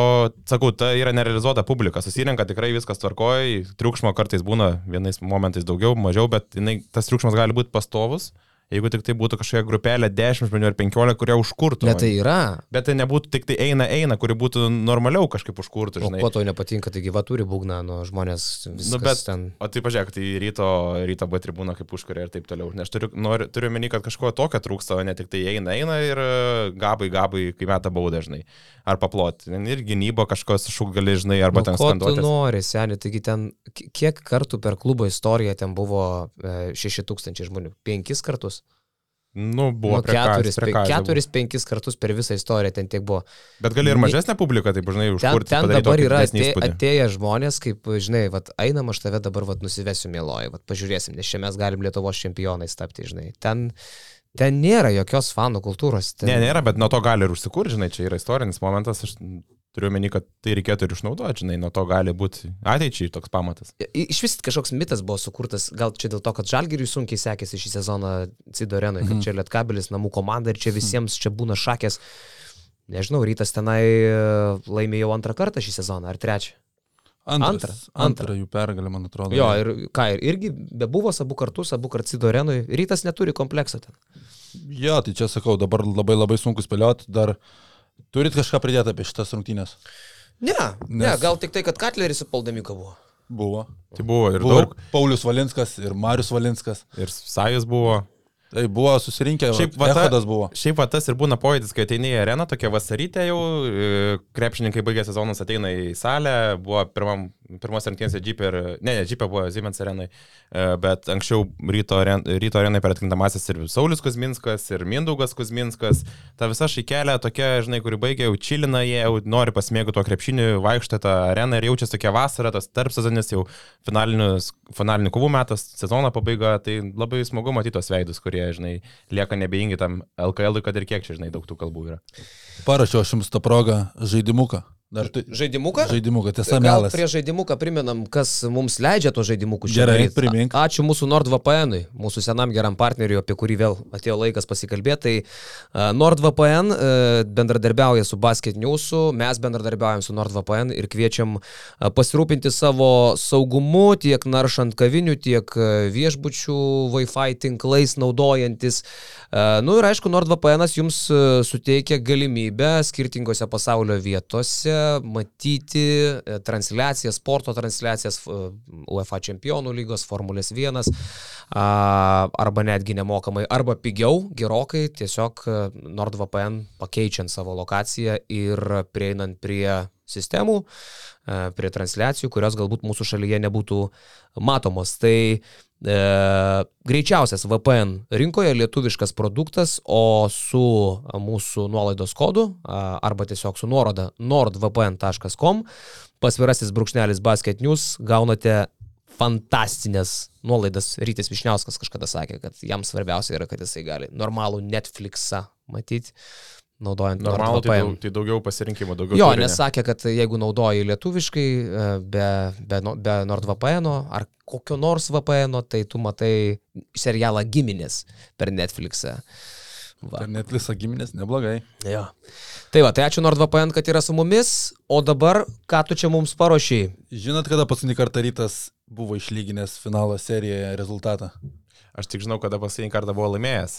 sakau, ta yra nerealizuota publika, susirenka tikrai viskas tvarkoja, triukšmo kartais būna vienais momentais daugiau, mažiau, bet jinai, tas triukšmas gali būti pastovus, jeigu tik tai būtų kažkokia grupelė 10 žmonių ar 15, kurie užkurtų. Bet tai yra. Bet tai nebūtų tik tai eina, eina, kuri būtų normaliau kažkaip užkurtų, O žinai. ko tau nepatinka, taigi va turi būgną, nu, žmonės Nu, bet, ten. o tai pažiūrėk, tai ryto, ryto B tribūna kaip užkuria ir taip toliau. Nes turiu, noriu, turiu meni, kad kažko tokio trūksta, o ne tik tai eina, eina ir e, gabai, gabai, kai meta baudą, žinai. Ar paploti. Ir gynybo kažkos šūk gali, žinai, arba Nu, ten ko tu skanduoti. nori, seniai, taigi ten ki- kiek kartų per klubo istoriją ten buvo e, 6000 žmonių? Penkis kartus? Nu, buvo Nu, keturis, prie kazio keturis, penkis kartus per visą istoriją ten tiek buvo. Bet gali ir mažesnė publika, tai žinai, Ten, užkurti. ten padaryt dabar yra atė, atėję žmonės, kaip, žinai, vat, einam, aš tave dabar vat, nusivesiu mėloji, vat, pažiūrėsim, nes čia mes galim Lietuvos čempionais tapti, žinai. Ten, ten nėra jokios fanų kultūros. Ten, Ne, nėra, bet nuo to gali ir užsikurti, žinai, čia yra istorinis momentas, aš turiu meni, kad tai reikėtų ir išnaudoti, žinai, nuo to gali būti ateičiai toks pamatas. Iš vis kažkoks mitas buvo sukurtas, gal čia dėl to, kad Žalgiriui sunkiai sekėsi šį sezoną Cido arenui, kad čia Lietkabelis namų komanda ir čia visiems čia būna šakės. Nežinau, rytas tenai e, laimė jau antrą kartą šį sezoną, ar trečią. Antras, Antrą, antrą, jų pergalę, man atrodo. Jo, ir ką, ir irgi be buvo abu kartus, abu kartus Cido arenui, rytas neturi komplekso ten. Jo, tai čia sakau, dabar labai labai sunku spėlioti, dar turit kažką pridėti apie šitas rungtynės? Ne, ne, Nes- gal tik tai, kad Katleris su Paldamiku buvo. Buvo. Tai buvo ir Buvo daug. Paulius Valinskas ir Marius Valinskas. Ir Sajus buvo. Tai buvo susirinkę, Šiaip Šiaip va ta- Echodas buvo. Šiaip va tas ir būna pojūtis, kai ateini į areną, tokia vasarytė jau, e, krepšininkai baigė sezonas, ateina į salę, buvo pirmam, pirmos rungtynės Jeep ir, ne, ne, Jeep buvo Siemens arenai, e, bet anksčiau ryto, ryto arenai per atkrintamasis ir Saulis Kuzminskas, ir Mindaugas Kuzminskas, ta visa šaikelė tokia, žinai, kuri baigė jau čilina, jie jau nori pasimėgti tuo krepšiniu, vaikšto tą areną ir jaučiasi tokia vasara, tas tarp sezonis jau finalinių kovų metas, sezono pabaiga, tai labai smagu matyti tos veidus, kurie, žinai, lieka nebeingi tam LKL, kad ir kiek čia, žinai, daug tų kalbų yra. Parašiau aš jums tą progą žaidimuką. Dar tu... Žaidimuką? Žaidimuką, tiesa, melas. prie žaidimuką priminam, kas mums leidžia to žaidimukus Gerai, daryt. primink. Ačiū mūsų NordVPN, mūsų senam geram partneriui, apie kurį vėl atėjo laikas pasikalbėti. Tai NordVPN uh, bendradarbiauja su Basket News, mes bendradarbiaujam su NordVPN ir kviečiam pasirūpinti savo saugumu tiek naršant kavinių, tiek viešbučių Wi-Fi tinklais naudojantis. Nu ir aišku, NordVPN jums uh, suteikia galimybę skirtingose pasaulio vietose matyti e, transliacijas, sporto transliacijas e, UEFA čempionų lygos, Formulės 1, a, arba netgi nemokamai, arba pigiau, gerokai, tiesiog e, NordVPN pakeičiant savo lokaciją ir prieinant prie sistemų, prie transliacijų, kurios galbūt mūsų šalyje nebūtų matomos. Tai e, greičiausias VPN rinkoje lietuviškas produktas, o su mūsų nuolaidos kodu arba tiesiog su nuoroda nordvpn.com pasvirasis brūkšnelis basket news gaunate fantastinės nuolaidas. Rytis Višniauskas kažkada sakė, kad jam svarbiausia yra, kad jisai gali normalų Netflixą matyti, naudojant Normalu, tai, NordVPN. daug, tai daugiau pasirinkimo, daugiau. Jo, turinio. nes sakė, kad jeigu naudoji lietuviškai e, be, be, be NordVPN ar kokio nors VPN, tai tu matai serialą Giminės per Netflixą. Va. Per Netflixą giminės, neblogai. Jo. Tai va, tai ačiū NordVPN, kad yra su mumis, o dabar ką tu čia mums paruošiai? Žinot, kada paskutinį kartą rytas buvo išlyginęs finalo serijoje rezultatą? Aš tik žinau, kada paskutinį kartą buvo laimėjęs.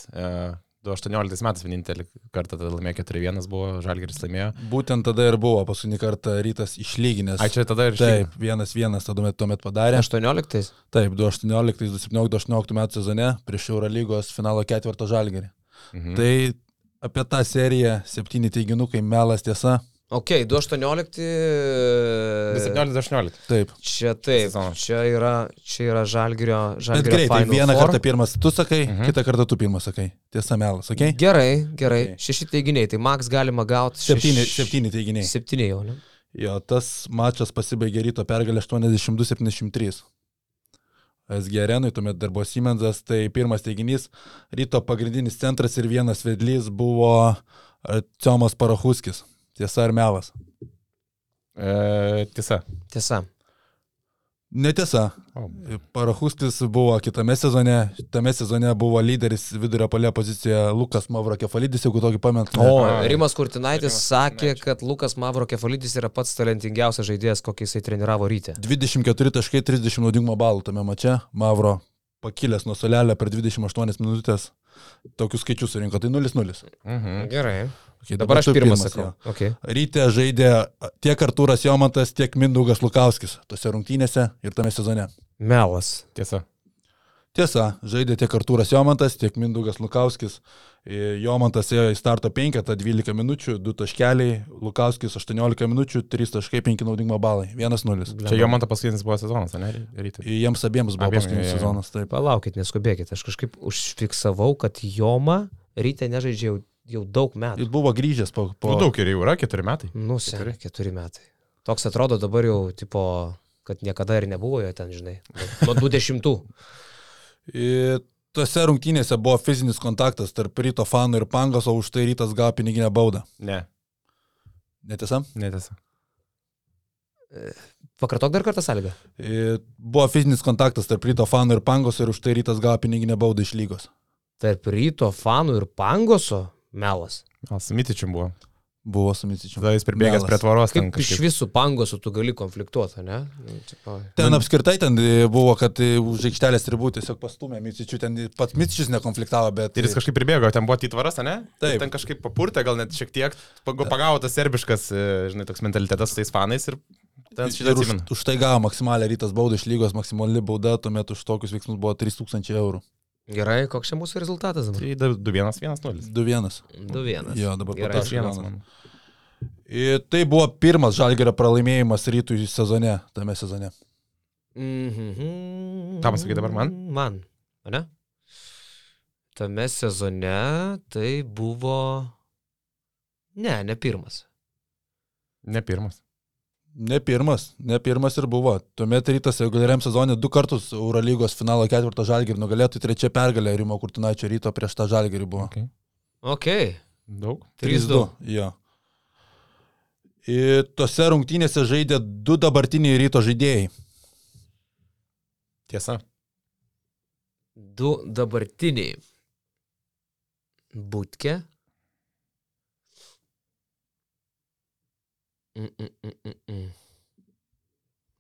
E, 2018 metais vienintelį kartą tada laimėjo 4-1 buvo, Žalgeris laimėjo. Būtent tada ir buvo paskutinį kartą rytas išlyginęs. A čia tada ir Taip, vienas vienas tada met- tuomet padarė. 18. Taip, 2018, 2017, 2018 metų sezone prieš Eurolygos finalo ketvirtą žalgerį. Mhm. Tai Apie tą seriją septyni teiginukai, melas tiesa. Ok, 2.18. 17-18. Taip. Čia taip, čia yra, čia yra žalgerio, Bet žalgerio greitai, vieną Four. kartą pirmas tu sakai, Mhm. kitą kartą tu pirmas sakai. Tiesa, melas, sakai? Gerai, gerai. Ok. Šeši teiginiai, tai Max galima gauti. Septyni, septyni teiginiai. Septyni jau, ne? Jo, tas mačas pasibaigė ryto pergalę 82-73. SG arenui, tuomet dar buvo Siemensas, tai pirmas teiginys, ryto pagrindinis centras ir vienas vedlys buvo Ciomas Parahuskis. Tiesa ar melas? E, tiesa. Tiesa. Netiesa. O, Parahuskis buvo kitame sezone, tame sezone buvo lyderis vidurio polė pozicijoje Lukas Mavrokefalidis, jeigu tokį pamenat. O, Rimas Kurtinaitis Rimas sakė, Kurtinaitis. kad Lukas Mavro Kefalidis yra pats talentingiausias žaidėjas, kokį jisai treniravo ryte. 24 taškai 30 naudingumo balų tame mače. Mavro pakilęs nuo solelio per 28 minutės. Tokius skaičius surinko, tai 0-0. Mhm. Gerai. Okay, Dabar aš tu pirmas sakau. jo. Okay. Ryte žaidė tiek Artūras Jomantas, tiek Mindaugas Lukauskis tose rungtynėse ir tame sezone. Melas. Tiesa. Tiesa, žaidė tiek Artūras Jomantas, tiek Mindaugas Lukauskis. E, Jomantas ėjo į starto 5, 12 minučių, 2 taškeliai, Lukauskis 18 minučių, 3 taškai, 5 naudingumo balai, 1-0. Čia jo man ta paskutinis buvo sezonas, ne? Rytai. Jiems abiems buvo Abiem, paskutinis jo, jo. sezonas, taip. Palaukit, neskubėkit. Aš kažkaip užfiksavau, kad Joma ryte nežaidžia jau, daug metų. Jis buvo grįžęs po... po... Nu, daug ir jau yra, keturi metai. Nu, seniai, keturi metai. Toks atrodo dabar jau, tipo, kad niekada ir nebuvo jo ten, žinai. Nuo 20. Ir Tose rungtynėse buvo fizinis kontaktas tarp ryto fanų ir pangos, o už tai rytas gavo piniginę baudą. Ne, Netiesa? netiesa. Pakartok dar kartą sąlygą. Buvo fizinis kontaktas tarp ryto fanų ir pangos ir už tai rytas gavo piniginę baudą iš lygos. Tarp ryto fanų ir pangoso melas. Gal su Mitičium buvo. Buvo su Misičiu. Tada jis pribėgęs prie tvaros ten Kaip iš visų pangosu tu gali konfliktuoti, ne? Nu, tipo, Ten apskritai ten e, buvo, kad e, už aikštelės ribų tiesiog pastumė Misičių, ten pats Misičius nekonfliktavo, bet... Ir jis kažkaip pribėgo, ten buvo įtvaras, ne? Taip. Ten kažkaip papurtė, gal net šiek tiek, pag- pagavo tas serbiškas, e, žinai, toks mentalitetas su tais fanais ir ten šitą už, už tai gavo maksimalią rytas baudą iš lygos, maksimali bauda tuomet už tokius veiksmus buvo 3000 eurų. Gerai, koks čia mūsų rezultatas dabar? Tai 2-1-1-0. 2-1. 2-1. Jo, dabar Gerai. pataškai 1, gaunam. man. Ir tai buvo pirmas žalgerio pralaimėjimas rytui sezone, tame sezone. Mhm. Ką pasakai dabar man? Man, ne? Tame sezone tai buvo... Ne, ne pirmas. Ne pirmas. Ne pirmas, ne pirmas ir buvo. Tuomet rytas reguliariam sezonė du kartus Eurolygos finalo ketvirto žalgerį nugalėtų, trečia pergalė Rimo Kurtinaičio ryto prieš tą žalgerį buvo. Okay. Ok. Daug. 3-2. Jo. Ir tose rungtynėse žaidė du dabartiniai ryto žaidėjai. Tiesa. Du dabartiniai. Būtkė. Mm, mm, mm, mm, mm.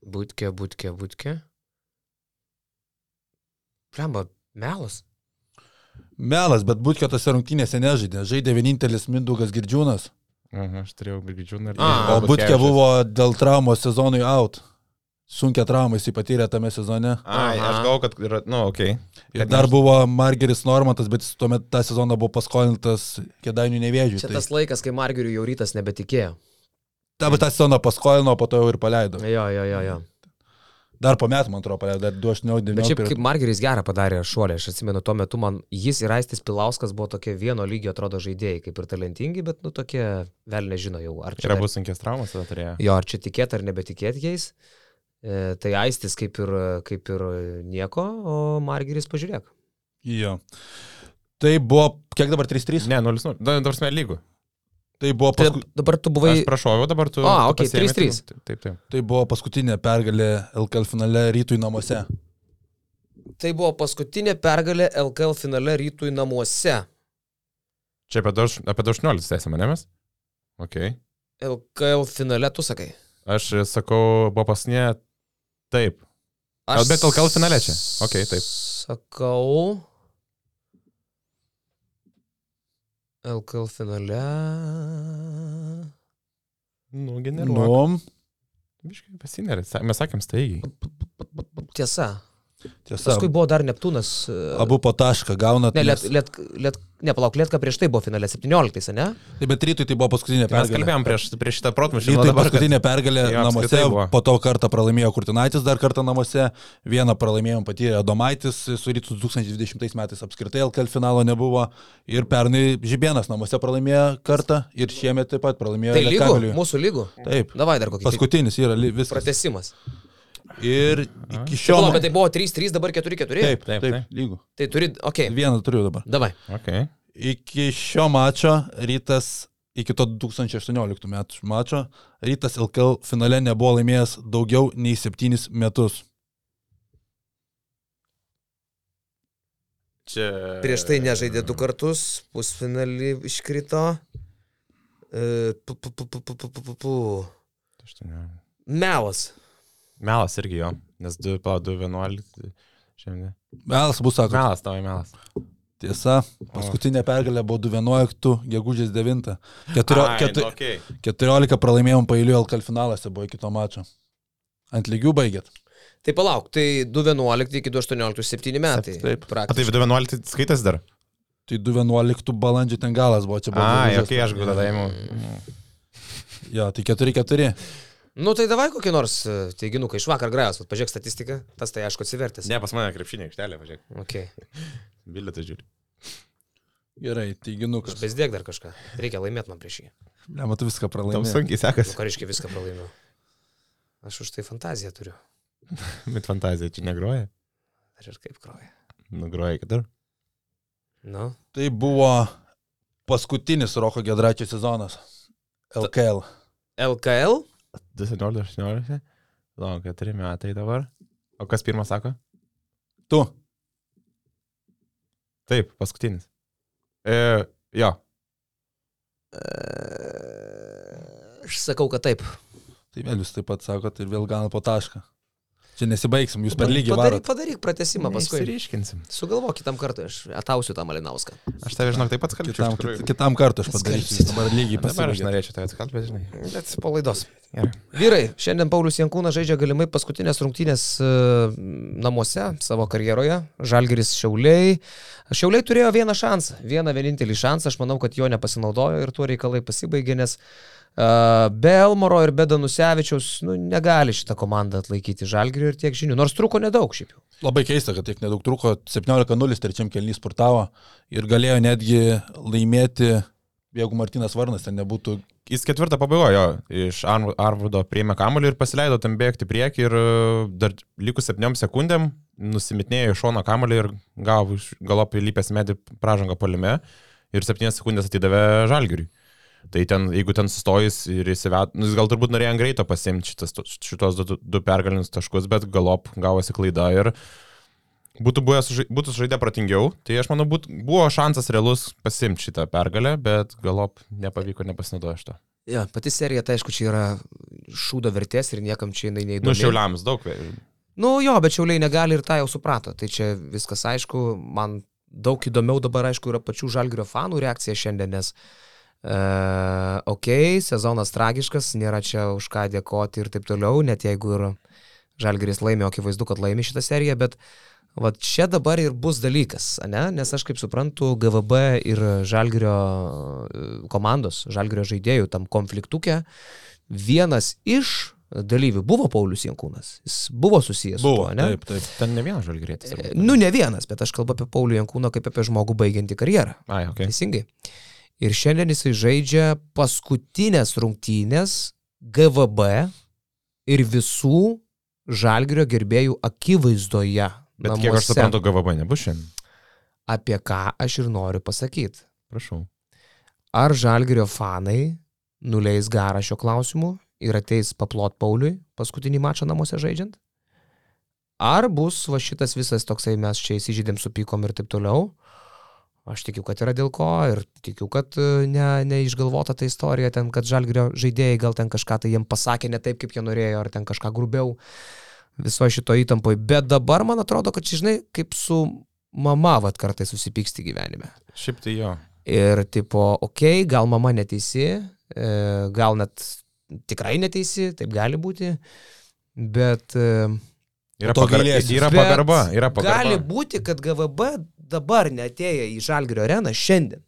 Būtkė, būtkė, būtkė. Lemba, melas. Melas, bet būtkė tose rungtynėse nežaidė. Žaidė vienintelis Mindaugas Girdžiūnas. Aha, aš turėjau Birgidžiūną ir... A, O būtkė buvo dėl traumos sezonui out. Sunkia trauma jis patyrė tame sezone. Ai, Aha. aš galvoju, kad yra, nu, okei. Okay. Ir dar buvo Margeris Normantas, bet tuomet tą sezoną buvo paskolintas kėdainių nevėžiui. Čia Tai, tas laikas, kai Margiriui jau rytas nebetikėjo. Ta, bet tą sezoną paskolino, po to jau ir paleido. Jo, jo, jo, jo. Dar po metų, man atrodo, paleido, dar 2-18-19. Bet šiaip kaip Margeris gerą padarė šuolį, aš atsimenu, tuo metu man jis ir Aistis Pilauskas buvo tokie vieno lygio, atrodo, žaidėjai, kaip ir talentingi, bet, nu, tokie, vėl nežino jau, ar čia, Yra dar- bus sunkės traumas, tada turėjo. jo, ar čia tikėti ar nebetikėti jais. E, tai Aistis kaip ir, kaip ir nieko, o Margeris pažiūrėk. Jo. Tai buvo, kiek dabar 3-3? Ne, 0-0. Dabar mes lygų. Tai buvo, Tai pasku... dabar tu buvai... Aš prašau, dabar tu... Okei, pasiėmei, 3-3. tai- Taip, taip. tai buvo paskutinė pergalė LKL finale rytui namuose. Tai buvo paskutinė pergalė LKL finale rytui namuose. Čia apie, du, apie 18 tęsime, ne mes? Ok. LKL finale, tu sakai. Aš sakau, buvo paskutinė taip. Gal bet LKL finale čia? Okei, taip. Sakau. LKL finale. Nu, generuok. Nu, Biškai pasinerė. Mes sakėm staigiai. Tiesa. Tiesa, Paskui buvo dar Neptūnas. abu po tašką gaunat. Ne, liet, liet, liet, Ne, palauk, Lietka prieš tai buvo finale 17, ne? Taip, bet rytui tai buvo paskutinė Tai mes pergalė. kalbėjom prieš, prieš šitą protmūšį. Rytui paskutinė pergalė Jo, namuose, buvo. po to kartą pralaimėjo Kurtinaitis, dar kartą namuose, vieną pralaimėjom patyrė Domaitis, su rytų 2020 metais apskritai LKL finalo nebuvo ir pernai Žibienas namuose pralaimėjo kartą ir šiemet taip pat pralaimėjo Tai lygų, mūsų lygų. Taip, Davai dar kokį. paskutinis yra viskas. Pratesimas. Ir iki tai šiol. Bet tai buvo 3-3, dabar 4-4. Taip, taip, taip, lygu. Tai turi, okei. Okay. Vieną turiu dabar. Davai. Okay. Iki šio mačo rytas, iki to 2018 metų mačo, rytas LKL finale nebuvo laimėjęs daugiau nei 7 metus. Čia. Prieš tai nežaidė du kartus, pusfinalį iškrito. E, Melas. Melas irgi jo, nes 2, pala, 2, 11. Šiandien. Melas bus, sako. Melas, tavo melas. Tiesa, paskutinė pergalė buvo 2-11, gegužės 9. Keturio, Ai, ketu, nu, okay. 14 pralaimėjom pailiu LKL finaluose buvo iki to mačo. Ant lygių baigėt. Tai palauk, tai 2.11 iki 2.18 7 metai. Taip. A tai Praktiškai. 2.11 skaitas dar? Tai 2-11 balandžio ten galas buvo čia. buvo Ai, gegužės. okei, aš gal tada įimu. Jo, tai 4-4. Nu tai davai kokį nors e, teiginuką iš vakar grajos, vat pažiūrėk statistiką, tas tai aišku atsivertęs. Ne, pas mane krepšinė aikštelė, važiuok. Okay. Bilietą žiūri. Gerai, teiginukas. Bezdėk dar kažką. Reikia laimėti man prieš jį. Ne, matau viską pralaimėjau. sunkiai Nu, sekasi. kariškai viską pralaimiau. Aš už tai fantaziją turiu. Bet fantazija čia negroja. Ar ir kaip kroja. Nugroja kitur. Nu. Tai buvo paskutinis Roko Gedračio sezonas. LKL. LKL? 17, 18. Lauk, 4 metai dabar. O kas pirmas sako? Tu. Taip, paskutinis. E, jo. Aš sakau, kad taip. Tai vėl jūs taip pat sakot ir vėl gauna po tašką. Čia nesibaigsim, jūs per lygiai padaryk, varot. padaryk pratesimą paskui. Ryškinsim. Sugalvok kitam kartui, aš atausiu tą Malinauską. Aš tave žinok taip pat skalbčiau. Kitam, kitam kartui aš padarysiu. Dabar lygiai Dabar aš norėčiau tave atskalbti, bet žinai. Bet po laidos. Gerai. Vyrai, šiandien Paulius Jankūnas žaidžia galimai paskutinės rungtynės e, namuose savo karjeroje. Žalgeris Šiauliai. Šiauliai turėjo vieną šansą, vieną vienintelį šansą. Aš manau, kad jo nepasinaudojo ir tuo reikalai pasibaigė, nes uh, be Elmoro ir be Danusevičiaus nu, negali šitą komandą atlaikyti Žalgerio ir tiek žinių. Nors truko nedaug šiaip jau. Labai keista, kad tiek nedaug truko. 17-0 trečiam kelnys sportavo ir galėjo netgi laimėti, jeigu Martinas Varnas ten nebūtų. Jis ketvirtą pabaigojo, iš Ar- Arvudo priėmė kamuolį ir pasileido tam bėgti prieki ir e, dar likus septyniom sekundėm nusimitnėjo iš šono kamuolį ir gavo iš galop įlypęs medį pražangą polime ir septynės sekundės atidavė žalgiriui. Tai ten, jeigu ten sustojus ir įsivet, nu, jis gal turbūt norėjo greito pasimti šitas, šitos du, du pergalinius taškus, bet galop gavosi klaida ir būtų, buvęs, būtų žaidę pratingiau, tai aš manau, būt, buvo šansas realus pasimti šitą pergalę, bet galop nepavyko, nepasinaudojo šito. Ja, pati serija, tai aišku, čia yra šūdo vertės ir niekam čia jinai neįdomi. Nu, šiauliams daug. Nu jo, bet šiauliai negali ir tą jau suprato. Tai čia viskas aišku, man daug įdomiau dabar aišku yra pačių žalgrio fanų reakcija šiandien, nes uh, ok, sezonas tragiškas, nėra čia už ką dėkoti ir taip toliau, net jeigu ir žalgris laimė, akivaizdu, kad laimė šitą seriją, bet va čia dabar ir bus dalykas, ne? nes aš kaip suprantu, GVB ir žalgrio e, komandos, žalgrio žaidėjų tam konfliktuke, vienas iš dalyvių buvo Paulius Jankūnas. Jis buvo susijęs su Buvo, tuo, ne? taip, taip. Ten ne vienas žalgrėtis. Nu, ne vienas, bet aš kalbu apie Paulių Jankūną kaip apie žmogų baigiantį karjerą. Ai, ok. Teisingai. Ir šiandien jisai žaidžia paskutinės rungtynės GVB ir visų žalgerio gerbėjų akivaizdoje. Bet kiek aš namuose. suprantu, GVB nebus šiandien. Apie ką aš ir noriu pasakyti. Prašau. Ar žalgerio fanai nuleis garą šio klausimu ir ateis paplot Pauliui paskutinį mačą namuose žaidžiant? Ar bus va šitas visas toksai mes čia įsižydėm, supykom ir taip toliau? Aš tikiu, kad yra dėl ko ir tikiu, kad e, ne, neišgalvota ta istorija, ten, kad žalgerio žaidėjai gal ten kažką tai jiem pasakė ne taip, kaip jie norėjo, ar ten kažką grubiau viso šito įtampoj. Bet dabar man atrodo, kad čia, žinai, kaip su mama, vad kartais susipyksti gyvenime. Šiaip tai jo. Ir tipo, okei, okay, gal mama neteisi, e, gal net tikrai neteisi, taip gali būti, bet e, Yra, gailėsis. yra Bet pagarba, yra pagarba. Gali būti, kad GVB dabar netėję į Žalgirio areną šiandien.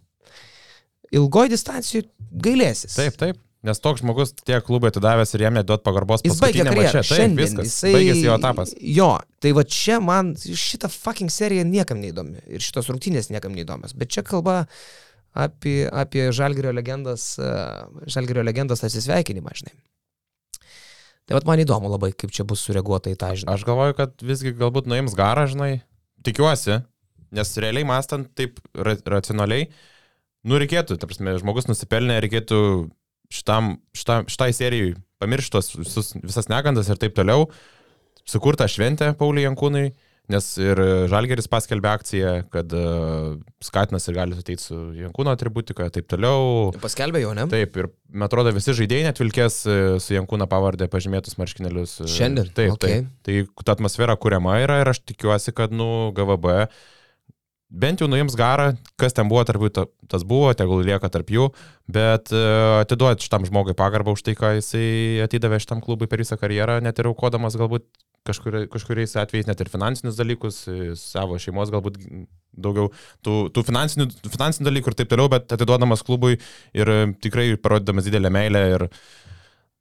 Ilgoji distancijų gailėsis. Taip, taip. Nes toks žmogus tiek klubai atidavęs ir jam neduot pagarbos Jis baigė karjerą. Šiandien viskas. jisai... Baigėsi jo etapas. Jo, tai va čia man šita fucking serija niekam neįdomi. Ir šitos rungtynės niekam neįdomios. Bet čia kalba apie, apie Žalgirio legendas, e, Žalgirio legendas atsisveikinimą, žinai. Tai vad man įdomu labai, kaip čia bus sureaguota į tą, žinai. Aš galvoju, kad visgi galbūt nuims garą, žinai. Tikiuosi, nes realiai mąstant taip ra racionaliai, nu reikėtų, ta prasme, žmogus nusipelnė, reikėtų šitam, šitam, šitai serijai pamirštos visus, visas negandas ir taip toliau, sukurtą šventę Pauliui Jankūnui, nes ir Žalgeris paskelbė akciją, kad uh, Skatinas ir gali ateiti su Jankūno atributika ir taip toliau. Paskelbė jau, ne? Taip, ir man atrodo visi žaidėjai net vilkės e, su Jankūno pavardė pažymėtus marškinėlius. e, Šiandien? Taip, Okay. taip. Tai ta atmosfera kuriama yra ir aš tikiuosi, kad, nu, GVB bent jau nuims garą, kas ten buvo, tarp jų ta- tas buvo, tegul lieka tarp jų, bet uh, atiduoti šitam žmogui pagarbą už tai, ką jisai atidavė šitam klubui per visą karjerą, net ir aukodamas galbūt kažkur, kažkuriais atvejais net ir finansinius dalykus, e, savo šeimos galbūt daugiau tų, tų finansinių, finansinių dalykų ir taip toliau, bet atiduodamas klubui ir e, tikrai parodydamas didelę meilę ir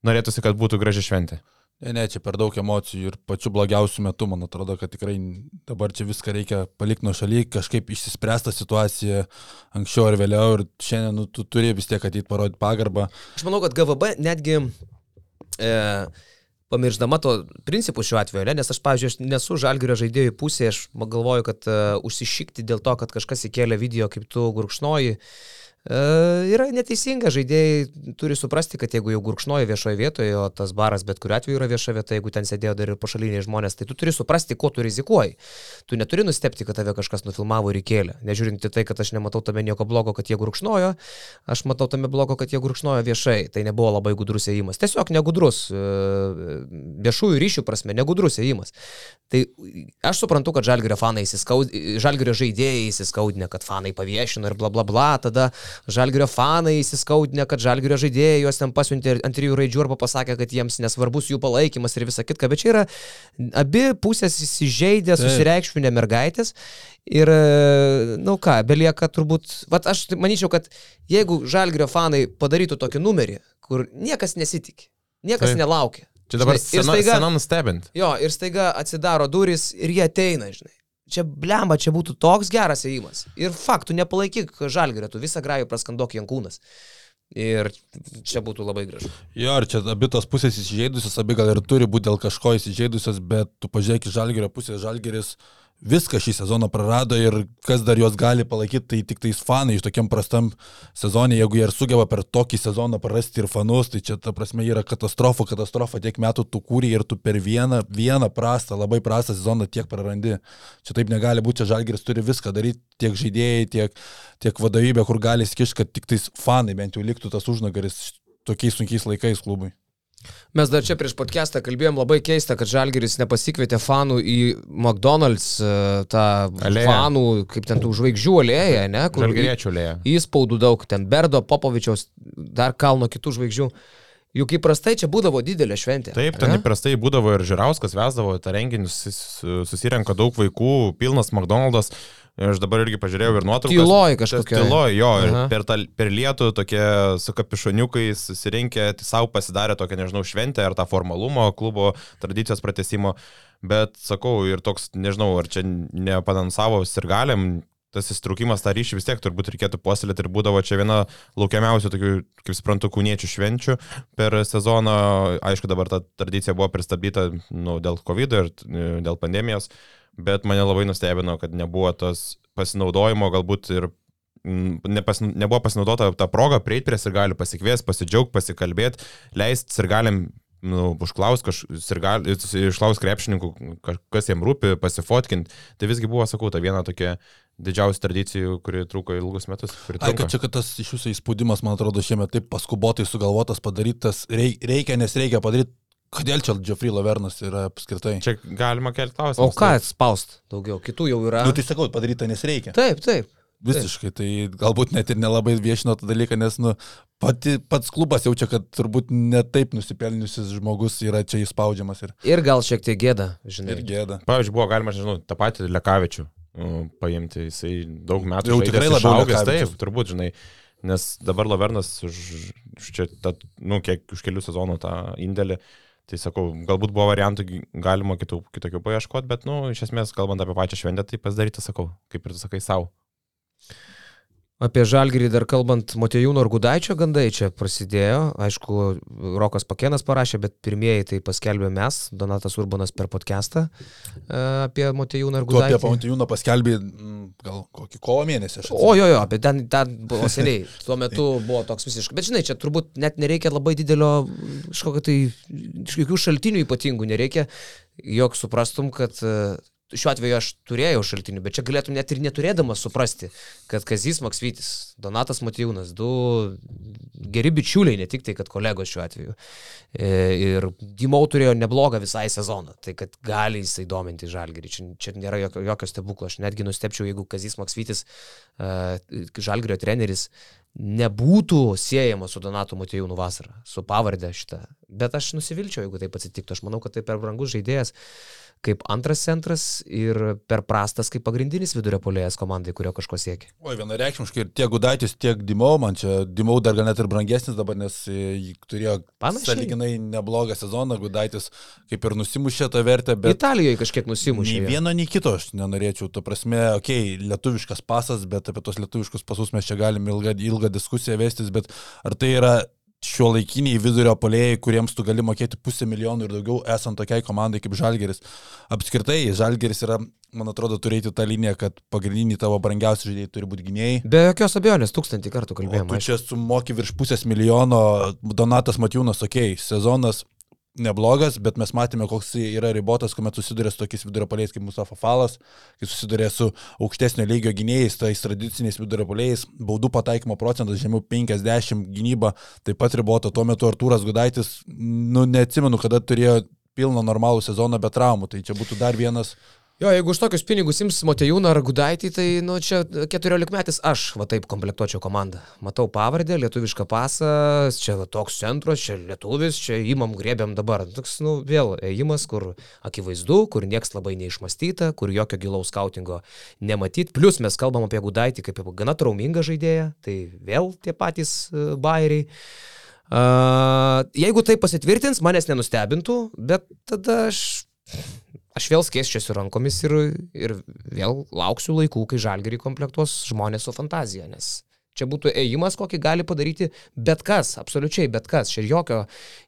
norėtųsi, kad būtų graži šventė. Ne, ne, čia per daug emocijų ir pačiu blogiausiu metu, man atrodo, kad tikrai dabar čia viską reikia palikti nuo šaly, kažkaip išsispręsta situacija anksčiau ar vėliau ir šiandien nu, tu turi vis tiek ateit parodyti pagarbą. Aš manau, kad GVB netgi e, pamirždama to principų šiuo atveju, ne? nes aš, pavyzdžiui, aš nesu žalgerio žaidėjų pusėje, aš galvoju, kad e, užsišykti dėl to, kad kažkas įkėlė video, kaip tu gurkšnoji, e, yra neteisinga. Žaidėjai turi suprasti, kad jeigu jau gurkšnoji viešoje vietoje, o tas baras bet kuriu atveju yra vieša vieta, jeigu ten sėdėjo dar ir pašaliniai žmonės, tai tu turi suprasti, ko tu rizikuoji. Tu neturi nustepti, kad tave kažkas nufilmavo ir įkėlė. Nežiūrint į tai, kad aš nematau tame nieko blogo, kad jie gurkšnojo, aš matau tame blogo, kad jie gurkšnojo viešai. Tai nebuvo labai gudrus ėjimas. Tiesiog negudrus. e, Viešųjų ryšių prasme, negudrus ėjimas. Tai aš suprantu, kad žalgerio fanai įsiskaudė, žalgerio žaidėjai įsiskaudinę, kad fanai paviešino ir bla bla bla. Tada žalgerio fanai įsiskaudinę, kad žalgerio žaidėjai juos ten pasiuntė ant trijų raidžių arba pasakė, kad jiems nesvarbus jų palaikymas ir visa kitka. Bet čia yra abi pusės įsižeidė, Taip. susireikšminę mergaitės. Ir, na nu ką, belieka turbūt, vat aš tai manyčiau, kad jeigu žalgerio fanai padarytų tokį numerį, kur niekas nesitikė, niekas Taip. nelaukia. Čia dabar Žinai, sena, staiga- sena nustebint. Jo, ir staiga atsidaro duris ir jie ateina, žinai. Čia blemba, čia būtų toks geras ėjimas. Ir faktų, nepalaikyk žalgerio, tu visą grajų praskandok Jankūnas. Ir čia būtų labai gražu. Jo, ir čia abi tos pusės įsižeidusios, abi gal ir turi būti dėl kažko įsižeidusios, bet tu pažiūrėk į žalgerio pusę, žalgeris viską šį sezoną prarado ir kas dar juos gali palaikyti, tai tik tais fanai iš tokiam prastam sezonė, jeigu jie ir sugeba per tokį sezoną prarasti ir fanus, tai čia ta prasme yra katastrofa, katastrofa, tiek metų tu kūrė ir tu per vieną, vieną prastą, labai prastą sezoną tiek prarandi. Čia taip negali būti, čia žalgeris turi viską daryti, tiek žaidėjai, tiek, tiek vadovybė, kur gali skišti, kad tik tais fanai bent jau liktų tas užnagaris tokiais sunkiais laikais klubui. Mes dar čia prieš podcastą kalbėjom labai keista, kad Žalgeris nepasikvietė fanų į McDonald's, e, tą Alėją. fanų, kaip ten tų žvaigždžių alėją, ne? Žalgeriečių lėja. įspaudų daug, ten Berdo, Popovičiaus, dar kalno kitų žvaigždžių. Juk įprastai čia būdavo didelė šventė. Taip, ten ne? įprastai būdavo ir Žirauskas vesdavo tą renginį, sus- susirenka daug vaikų, pilnas McDonald's. Ir Aš dabar irgi pažiūrėjau ir nuotraukas. Tyloj kažkokia. Tyloj, jo, ir Aha. per, tą, per lietų tokie su kapišoniukais susirinkę, savo pasidarė tokią, nežinau, šventę ar tą formalumo klubo tradicijos pratesimo. Bet sakau, ir toks, nežinau, ar čia nepanonsavo sirgaliam, tas įstrukimas, tą ryšį vis tiek turbūt reikėtų puoselėti ir būdavo čia viena laukiamiausių tokių, kaip suprantu, kūniečių švenčių per sezoną. Aišku, dabar ta tradicija buvo pristabdyta nu, dėl COVID ir e, dėl pandemijos, bet mane labai nustebino, kad nebuvo tos pasinaudojimo, galbūt ir mm, nepas, nebuvo pasinaudota ta proga prieiti prie sirgalių, pasikvies, pasidžiaugti, pasikalbėti, leisti sirgaliam nu, užklaus, sirgal, išklaus krepšininkų, kas jiem rūpi, pasifotkinti. Tai visgi buvo, sakau, ta viena tokia didžiausių tradicijų, kuri truko ilgus metus. Ai, kad čia, kad tas iš jūsų įspūdimas, man atrodo, šiemet taip paskubotai sugalvotas padarytas, rei- reikia, nes reikia padaryti. Kodėl čia Jeffrey Lavernas yra apskritai? Čia galima kelti klausimą. O ką spaust daugiau? Kitų jau yra. Nu tai sakau, padaryta, nes reikia. Taip, taip. Visiškai, tai galbūt net ir nelabai viešino tą dalyką, nes nu, pati, pats klubas jaučia, kad turbūt netaip nusipelniusis žmogus yra čia įspaudžiamas. Ir, Ir gal šiek tiek gėda, žinai. ir gėda. Pavyzdžiui, buvo galima, aš nežinau, tą patį Lekavičių nu, paimti, jisai daug metų Jau tikrai išaugęs, Lekavičius. taip, turbūt, žinai, nes dabar Lavernas už, už čia, tą, nu, kiek už kelių sezonų tą indėlį, tai sakau, galbūt buvo variantų galima kitų, kitokių paieškoti, bet, nu, iš esmės, kalbant apie pačią šventę, tai pasidaryti, sakau, kaip ir tu sakai savo. Apie Žalgirį dar kalbant, Motejūno ir Gudaičio gandai čia prasidėjo. Aišku, Rokas Pakenas parašė, bet pirmieji tai paskelbė mes, Donatas Urbanas per podcastą e, apie Motejūną ir Tu apie Gudaitį. Pamantijūną paskelbį mm, gal kokį kovo mėnesį. O jo, jo, apie ten, ten buvo seniai. Tuo metu buvo toks visiškai. Bet žinai, čia turbūt net nereikia labai didelio kažkokio tai, kažkokių šaltinių ypatingų nereikia, jog suprastum, kad e, šiuo atveju aš turėjau šaltinių, bet čia galėtum net ir neturėdamas suprasti, kad Kazys Maksvytis, Donatas Matijūnas, du geri bičiuliai, ne tik tai, kad kolegos šiuo atveju. E, Ir Dimau turėjo neblogą visai sezoną, tai kad gali jisai dominti žalgerį. Čia, čia nėra jokio, jokio stebuklo. Aš netgi nustepčiau, jeigu Kazys Maksvytis, uh, žalgerio treneris, nebūtų siejamas su Donatu Matijūnu vasarą, su pavardė šitą. Bet aš nusivilčiau, jeigu taip atsitiktų. Aš manau, kad tai per brangus žaidėjas kaip antras centras ir per prastas kaip pagrindinis vidurio polėjas komandai, kurio kažko siekia. Oi, vienareikšmiškai ir tiek Gudaitis, tiek Dimau, man čia Dimau dar gal net ir brangesnis dabar, nes e, jį turėjo saliginai neblogą sezoną, Gudaitis kaip ir nusimušė tą vertę, Bet... Italijoje kažkiek nusimušė. nei vieno, nei kito aš nenorėčiau. Tu prasme, okei, okay, lietuviškas pasas, bet apie tos lietuviškus pasus mes čia galim ilgą, ilgą diskusiją vestis, bet ar tai yra šio laikiniai vidurio polėjai, kuriems tu gali mokėti pusę milijonų ir daugiau, esant tokiai komandai kaip Žalgeris. Apskritai, Žalgeris yra, man atrodo, turėti tą liniją, kad pagrindiniai tavo brangiausi žaidėjai turi būti gynėjai. Be jokios abejonės, tūkstantį kartų kalbėjome. tu čia sumoki virš pusės milijono, Donatas Matijūnas, okei, okay, sezonas neblogas, bet mes matėme, koks yra ribotas, kuomet susiduria su tokiais vidurio poliais kaip Mustafa Falas, kai susiduria su aukštesnio lygio gynėjais, tais tradiciniais vidurio poliais, baudų pataikymo procentas žemiau 50, gynyba taip pat ribota. Tuo metu Artūras Gudaitis, nu neatsimenu, kada turėjo pilną normalų sezoną be traumų, tai čia būtų dar vienas Jo, jeigu už tokius pinigus ims Motejūną ar Gudaitį, tai, nu, čia 14 metais aš, va taip, komplektuočiau komandą. Matau pavardę, lietuvišką pasą, čia va, toks centras, čia lietuvis, čia įmam grėbėm dabar. Toks, nu, vėl ėjimas, kur akivaizdu, kur nieks labai neišmastyta, kur jokio gilaus skautingo nematyt. Plus mes kalbam apie Gudaitį kaip apie gana traumingą žaidėją, tai vėl tie patys uh, bairiai. Uh, jeigu tai pasitvirtins, manęs nenustebintų, bet tada aš aš vėl skėsčiosiu rankomis ir, ir vėl lauksiu laikų, kai žalgerį komplektuos žmonės su fantazija, nes čia būtų ėjimas, kokį gali padaryti bet kas, absoliučiai bet kas, čia jokio,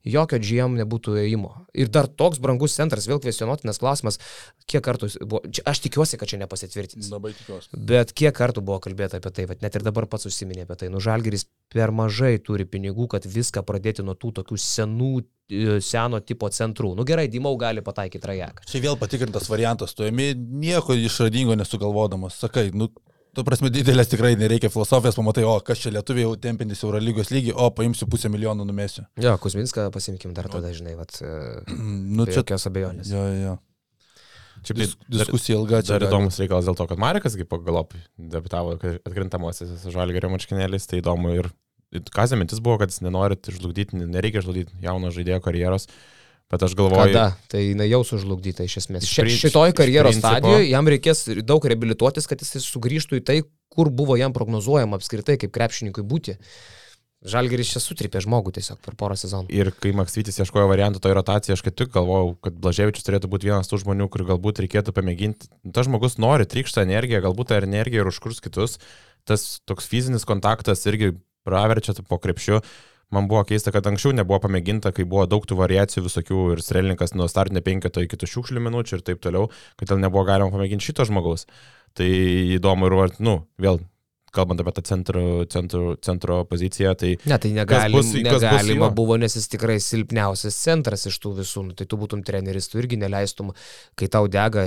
jokio GM nebūtų ėjimo. Ir dar toks brangus centras, vėl kvestionuotinas klausimas, kiek kartų, buvo, čia, aš tikiuosi, kad čia nepasitvirtins. labai tikiuosi. Bet kiek kartų buvo kalbėta apie tai, vat net ir dabar pats užsiminė apie tai, nu žalgeris per mažai turi pinigų, kad viską pradėti nuo tų tokių senų, e, seno tipo centrų. Nu gerai, Dimau gali pataikyti trajeką. Čia vėl patikrintas variantas, tu ėmi nieko išradingo nesugalvodamas. Sakai, nu, tu prasme didelės tikrai nereikia filosofijos, pamatai, o kas čia lietuviai jau tempintis Eurolygos lygį, o paimsiu pusę milijono numesiu. Jo, Kuzminską pasimkim dar tada, žinai, vat, e, Nu, čia jokios abejonės. Jo, jo. Čia Dis, diskusija ilga čia. Dar gali įdomus reikalas dėl to, kad Marekas kaip pagalop debitavo atkrintamosios žalgerio mačkinėlis, tai įdomu ir Kazė mintis buvo, kad jis nenori žlugdyti, nereikia žlugdyti jauno žaidėjo karjeros, bet aš galvoju, Kada? Tai jinai jau sužlugdyta iš esmės. Iš šitoj karjeros stadijoje jam reikės daug reabilituotis, kad jis sugrįžtų į tai, kur buvo jam prognozuojama apskritai kaip krepšininkui būti. Žalgeris čia sutripė žmogų tiesiog per porą sezonų. Ir kai Maksvytis ieškojo variantų toj rotacijai, aš kaip tik galvojau, kad Blaževičius turėtų būti vienas tų žmonių, kur galbūt reikėtų pamėginti. Tas žmogus nori trykštą energiją, galbūt tą energiją ir užkurs kitus. Tas toks fizinis kontaktas irgi praverčia po krepšiu. Man buvo keista, kad anksčiau nebuvo pamėginta, kai buvo daug tų variacijų visokių ir strelininkas nuo startinio penketo iki tų šiukšlių minučių ir taip toliau, kodėl nebuvo galima pamėginti šito žmogaus. Tai įdomu ir, nu, vėl kalbant apie tą centro, centro, centro poziciją, tai Ne, tai negalim, bus- bus negalima jo? buvo, nes jis tikrai silpniausias centras iš tų visų. Nu, tai tu būtum treneris, tu irgi neleistum, kai tau dega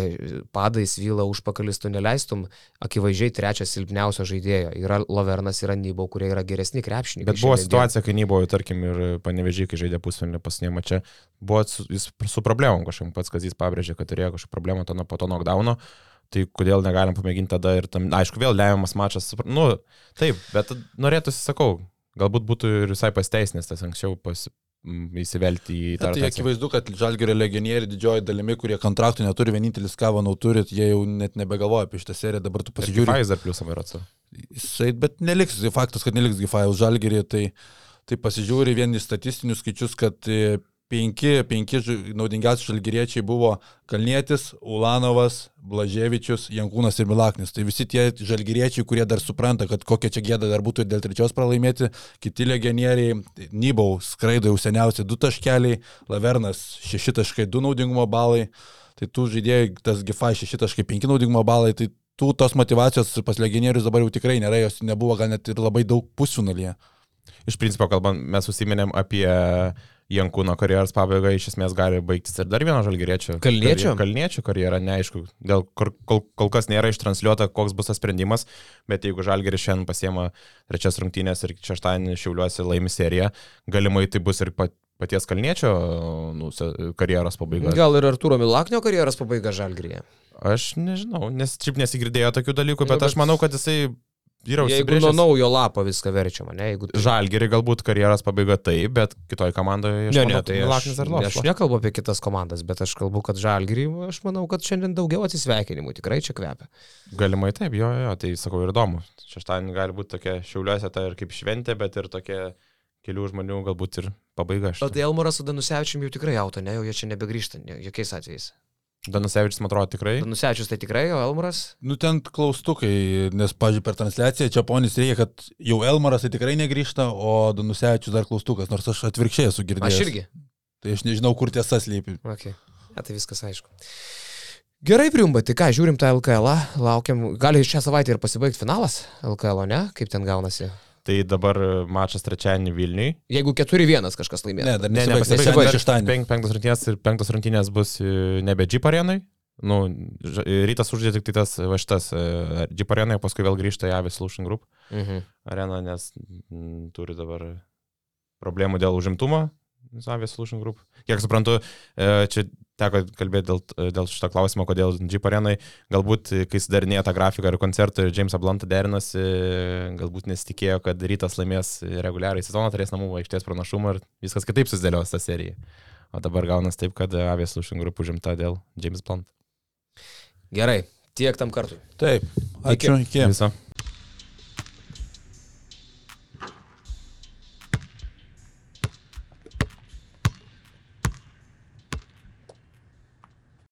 padais, vyla užpakalis, tu neleistum akivaizdžiai trečias silpniausio žaidėjo. Yra Lovernas, yra Nybau, kurie yra geresni krepšininkai. Bet buvo situacija, kai Nybojo, tarkim, ir panevežiai, kai žaidė pusfinalį pasniemą čia, buvo su, su problemom kažkaip pats, kad jis pabrėžė, kad turėjo kažkokią problemą to, nuo- po to knockdowno. Tai kodėl negalim pamėginti tada ir tam, aišku, vėl lemiamas mačas, nu, taip, bet norėtųsi, sakau, galbūt būtų ir visai pasteisinęs tas anksčiau pas, įsivelti į tą Tai akivaizdu, kad Žalgerio legionieriai didžioji dalimi, kurie kontraktų neturi, vienintelis ką manau turit, jie jau net nebegalvoja apie šitą seriją, dabar tu pasižiūri. Pasižiūrėjau, dar pliusą vairuotų. Jisai, bet neliks, faktas, kad neliks Gifajaus Žalgerį, tai, tai pasižiūri vien į statistinius skaičius, kad e, penki, penki naudingiausi žalgeriečiai buvo Kalnietis, Ulanovas, Blaževičius, Jankūnas ir Milaknis. Tai visi tie žalgeriečiai, kurie dar supranta, kad kokia čia gėda dar būtų ir dėl trečios pralaimėti, kiti legionieriai, Nybau skraido jau seniausiai du taškeliai, Lavernas 6.2 naudingumo balai, tai tų žaidėjai, tas Gifai 6.5 naudingumo balai, tai tų tos motivacijos pas legionierius dabar jau tikrai nėra, jos nebuvo gal net ir labai daug pusių nalyje. Iš principo, kalbant, mes užsiminėm apie Jankūno karjeros pabaigą, iš esmės gali baigtis ir dar vieno žalgeriečio. Kalniečio? Kalniečio karjera, neaišku, dėl kol, kol, kol kas nėra ištransliuota, koks bus tas sprendimas, bet jeigu žalgeris šiandien pasiema trečias rungtynės ir šeštadienį šiauliuosi laimi seriją, galimai tai bus ir pat, paties Kalniečio nu, karjeros pabaiga. Gal ir Arturo Milaknio karjeros pabaiga Žalgryje. Aš nežinau, nes šiaip nesigirdėjo tokių dalykų, bet, bet- aš manau, kad jisai yra Jeigu nuo naujo lapo viską verčiama, ne? Jeigu tai... Žalgerį galbūt karjeros pabaiga taip, bet kitoj komandoje aš Ne, ne, tai aš, Milaknis dar loš. aš nekalbu apie kitas komandas, bet aš kalbu, kad Žalgirį, aš manau, kad šiandien daugiau atsisveikinimų tikrai čia kvepia. Galimai taip, jo, jo, tai sakau ir įdomu. Šeštadienį gali būti tokia šiauliuose tai ir kaip šventė, bet ir tokia kelių žmonių galbūt ir pabaiga. O tai Elmoras su Danusevičium jau tikrai auto, ne, jau jie čia nebegrįžta, ne, jokiais atvejais. Danusevičius, man atrodo, tikrai. Danusevičius tai tikrai, o Elmoras? Nu ten klaustukai, nes, pažiūrėjau, per transliaciją čia ponis reikia, kad jau Elmaras tai tikrai negrįžta, o Danusevičius dar klaustukas, nors aš atvirkščiai esu girdėjęs. Aš irgi. Tai aš nežinau, kur tiesa slypi. Okay. Ja, tai viskas aišku. Gerai, Priumba, tai ką, žiūrim tą LKL, laukiam, gali šią savaitę ir pasibaigti finalas LKL, ne? Kaip ten gaunasi? Tai dabar mačas trečiadienį Vilniui. Jeigu 4-1 kažkas laimės. Ne, dar Ne. Nesibaigs Dar šeštadienį. penk- Penktos rungtynės ir penktos rungtynės bus e, nebe Jeep arenai. Nu, ž- rytas uždė tik tai tas va šitas e, Jeep arenai, paskui vėl grįžta į Avis Solution Group Mhm. areną, nes m, turi dabar problemų dėl užimtumo. Avis Solution Group. Kiek suprantu, e, čia teko kalbėti dėl, dėl šito klausimo, kodėl Jeep arenai, galbūt kai sudarinėjo tą grafiką ir koncertą ir Jamesą Bluntą derinosi, galbūt nesitikėjo, kad rytas laimės reguliariai sezoną, turės namų aikštės pranašumą ir viskas kitaip susidėlios tą seriją. O dabar gaunas taip, kad Avis Solution Group užimta dėl James Blunt. Gerai, tiek tam kartui. Taip, ačiū, iki. Viso.